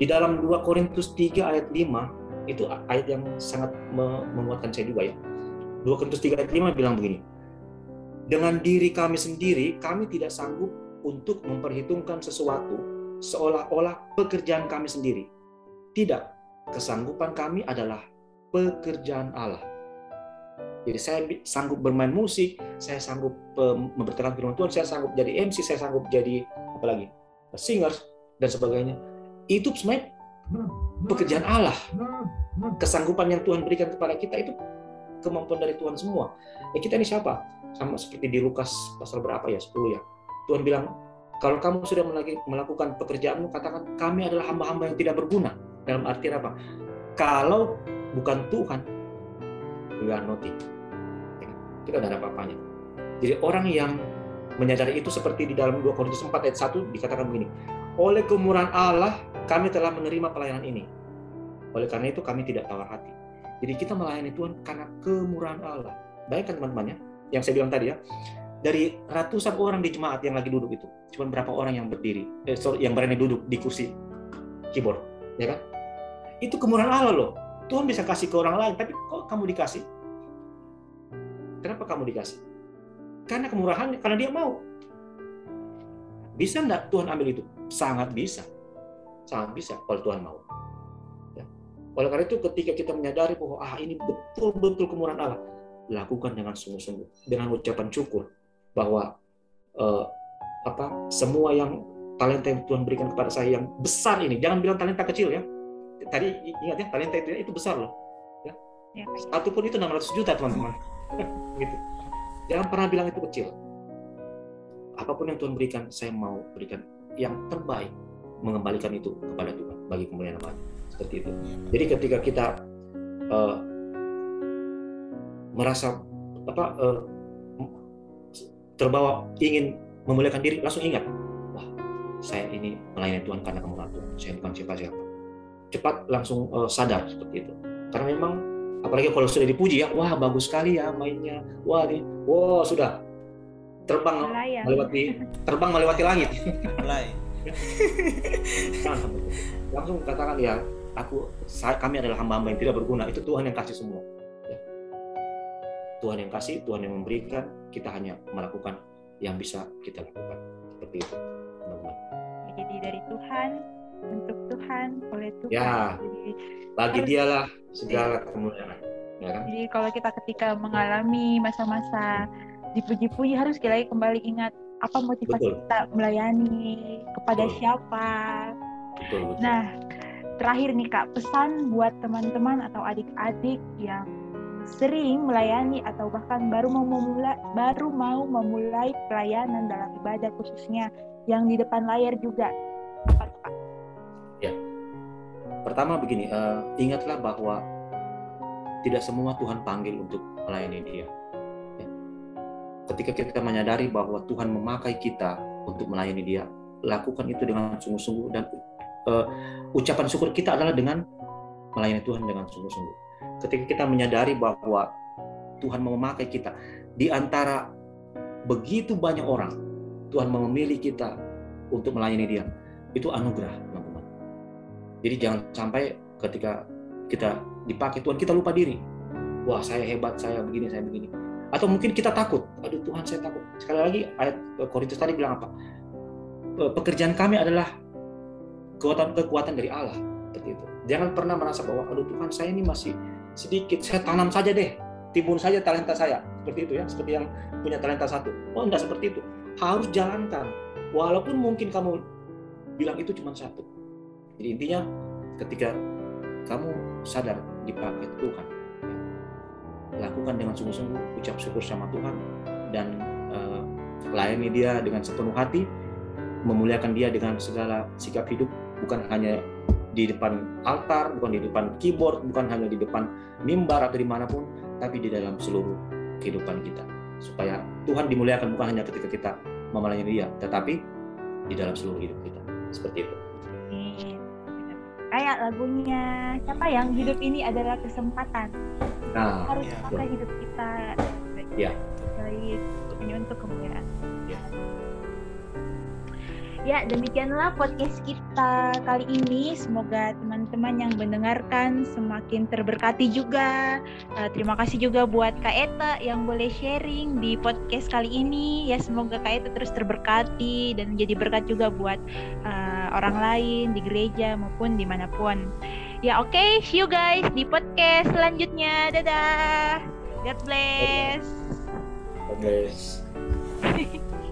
Di dalam 2 Korintus 3 ayat 5 itu ayat yang sangat menguatkan saya juga ya. 2 Korintus 3 ayat 5 bilang begini. Dengan diri kami sendiri, kami tidak sanggup untuk memperhitungkan sesuatu seolah-olah pekerjaan kami sendiri. Tidak, kesanggupan kami adalah pekerjaan Allah. Jadi saya sanggup bermain musik, saya sanggup memberitakan firman Tuhan, saya sanggup jadi MC, saya sanggup jadi apa lagi, singers dan sebagainya. Itu sebenarnya pekerjaan Allah. Kesanggupan yang Tuhan berikan kepada kita itu kemampuan dari Tuhan semua. Ya kita ini siapa? Sama seperti di Lukas pasal berapa ya? 10 ya. Tuhan bilang, kalau kamu sudah melakukan pekerjaanmu, katakan kami adalah hamba-hamba yang tidak berguna. Dalam arti apa? Kalau bukan Tuhan, we are nothing. Kita tidak ada apa-apanya. Jadi orang yang menyadari itu seperti di dalam 2 Korintus 4 ayat 1 dikatakan begini, oleh kemurahan Allah kami telah menerima pelayanan ini. Oleh karena itu kami tidak tawar hati. Jadi kita melayani Tuhan karena kemurahan Allah. Baik kan teman-teman ya? Yang saya bilang tadi ya, dari ratusan orang di jemaat yang lagi duduk itu, cuma berapa orang yang berdiri, eh, sorry, yang berani duduk di kursi keyboard, ya kan? Itu kemurahan Allah loh. Tuhan bisa kasih ke orang lain, tapi kok kamu dikasih? Kenapa kamu dikasih? Karena kemurahan, karena dia mau. Bisa enggak Tuhan ambil itu? Sangat bisa. Sangat bisa kalau Tuhan mau. Ya. Oleh karena itu ketika kita menyadari bahwa ah ini betul-betul kemurahan Allah, lakukan dengan sungguh-sungguh, dengan ucapan syukur bahwa eh, apa semua yang talenta yang Tuhan berikan kepada saya yang besar ini, jangan bilang talenta kecil ya. Tadi ingat ya talenta itu itu besar loh. Ya. ya Satu pun itu 600 juta teman-teman. gitu. Jangan pernah bilang itu kecil. Apa pun yang Tuhan berikan, saya mau berikan yang terbaik, mengembalikan itu kepada Tuhan bagi kemuliaan Allah. Seperti itu. Jadi ketika kita uh, merasa apa uh, terbawa ingin memuliakan diri, langsung ingat, wah saya ini melayani Tuhan karena kemurahan Tuhan. Saya bukan siapa-siapa. Cepat langsung uh, sadar seperti itu. Karena memang apalagi kalau sudah dipuji ya wah bagus sekali ya mainnya. Wah nih wow sudah terbang Melayang. melewati terbang melewati langit. Mulai. Langsung katakan ya aku saya, kami adalah hamba-hamba yang tidak berguna. Itu Tuhan yang kasih semua. Ya. Tuhan yang kasih Tuhan yang memberikan kita hanya melakukan yang bisa kita lakukan. Seperti itu. Teman-teman jadi dari Tuhan untuk Tuhan oleh Tuhan ya bagi dialah segala kemuliaan ya kan? jadi kalau kita ketika mengalami masa-masa dipuji-puji harus kita kembali ingat apa motivasi betul. kita melayani kepada betul. siapa betul, betul. nah terakhir nih kak pesan buat teman-teman atau adik-adik yang sering melayani atau bahkan baru mau memulai baru mau memulai pelayanan dalam ibadah khususnya yang di depan layar juga pertama begini, uh, ingatlah bahwa tidak semua Tuhan panggil untuk melayani Dia. Ya. Ketika kita menyadari bahwa Tuhan memakai kita untuk melayani Dia, lakukan itu dengan sungguh-sungguh dan uh, ucapan syukur kita adalah dengan melayani Tuhan dengan sungguh-sungguh. Ketika kita menyadari bahwa Tuhan memakai kita di antara begitu banyak orang, Tuhan memilih kita untuk melayani Dia. Itu anugerah jadi jangan sampai ketika kita dipakai Tuhan kita lupa diri. Wah saya hebat, saya begini, saya begini. Atau mungkin kita takut. Aduh Tuhan saya takut. Sekali lagi ayat Korintus tadi bilang apa? Pekerjaan kami adalah kekuatan-kekuatan dari Allah. Seperti itu. Jangan pernah merasa bahwa aduh Tuhan saya ini masih sedikit. Saya tanam saja deh. Timbun saja talenta saya. Seperti itu ya. Seperti yang punya talenta satu. Oh enggak seperti itu. Harus jalankan. Walaupun mungkin kamu bilang itu cuma satu jadi intinya ketika kamu sadar dipakai Tuhan, ya, lakukan dengan sungguh-sungguh, ucap syukur sama Tuhan dan uh, layani Dia dengan sepenuh hati, memuliakan Dia dengan segala sikap hidup, bukan hanya di depan altar, bukan di depan keyboard, bukan hanya di depan mimbar atau di mana pun, tapi di dalam seluruh kehidupan kita. Supaya Tuhan dimuliakan bukan hanya ketika kita memelayani Dia, tetapi di dalam seluruh hidup kita. Seperti itu kayak lagunya siapa yang hidup ini adalah kesempatan nah, harus ya. pakai hidup kita ya. baik untuk kemuliaan Ya, demikianlah podcast kita kali ini. Semoga teman-teman yang mendengarkan semakin terberkati juga. Uh, terima kasih juga buat Kak Eta yang boleh sharing di podcast kali ini. Ya, semoga Kak Eta terus terberkati dan menjadi berkat juga buat uh, orang lain di gereja maupun di mana pun. Ya, oke, okay, see you guys di podcast selanjutnya. Dadah. God bless. God bless.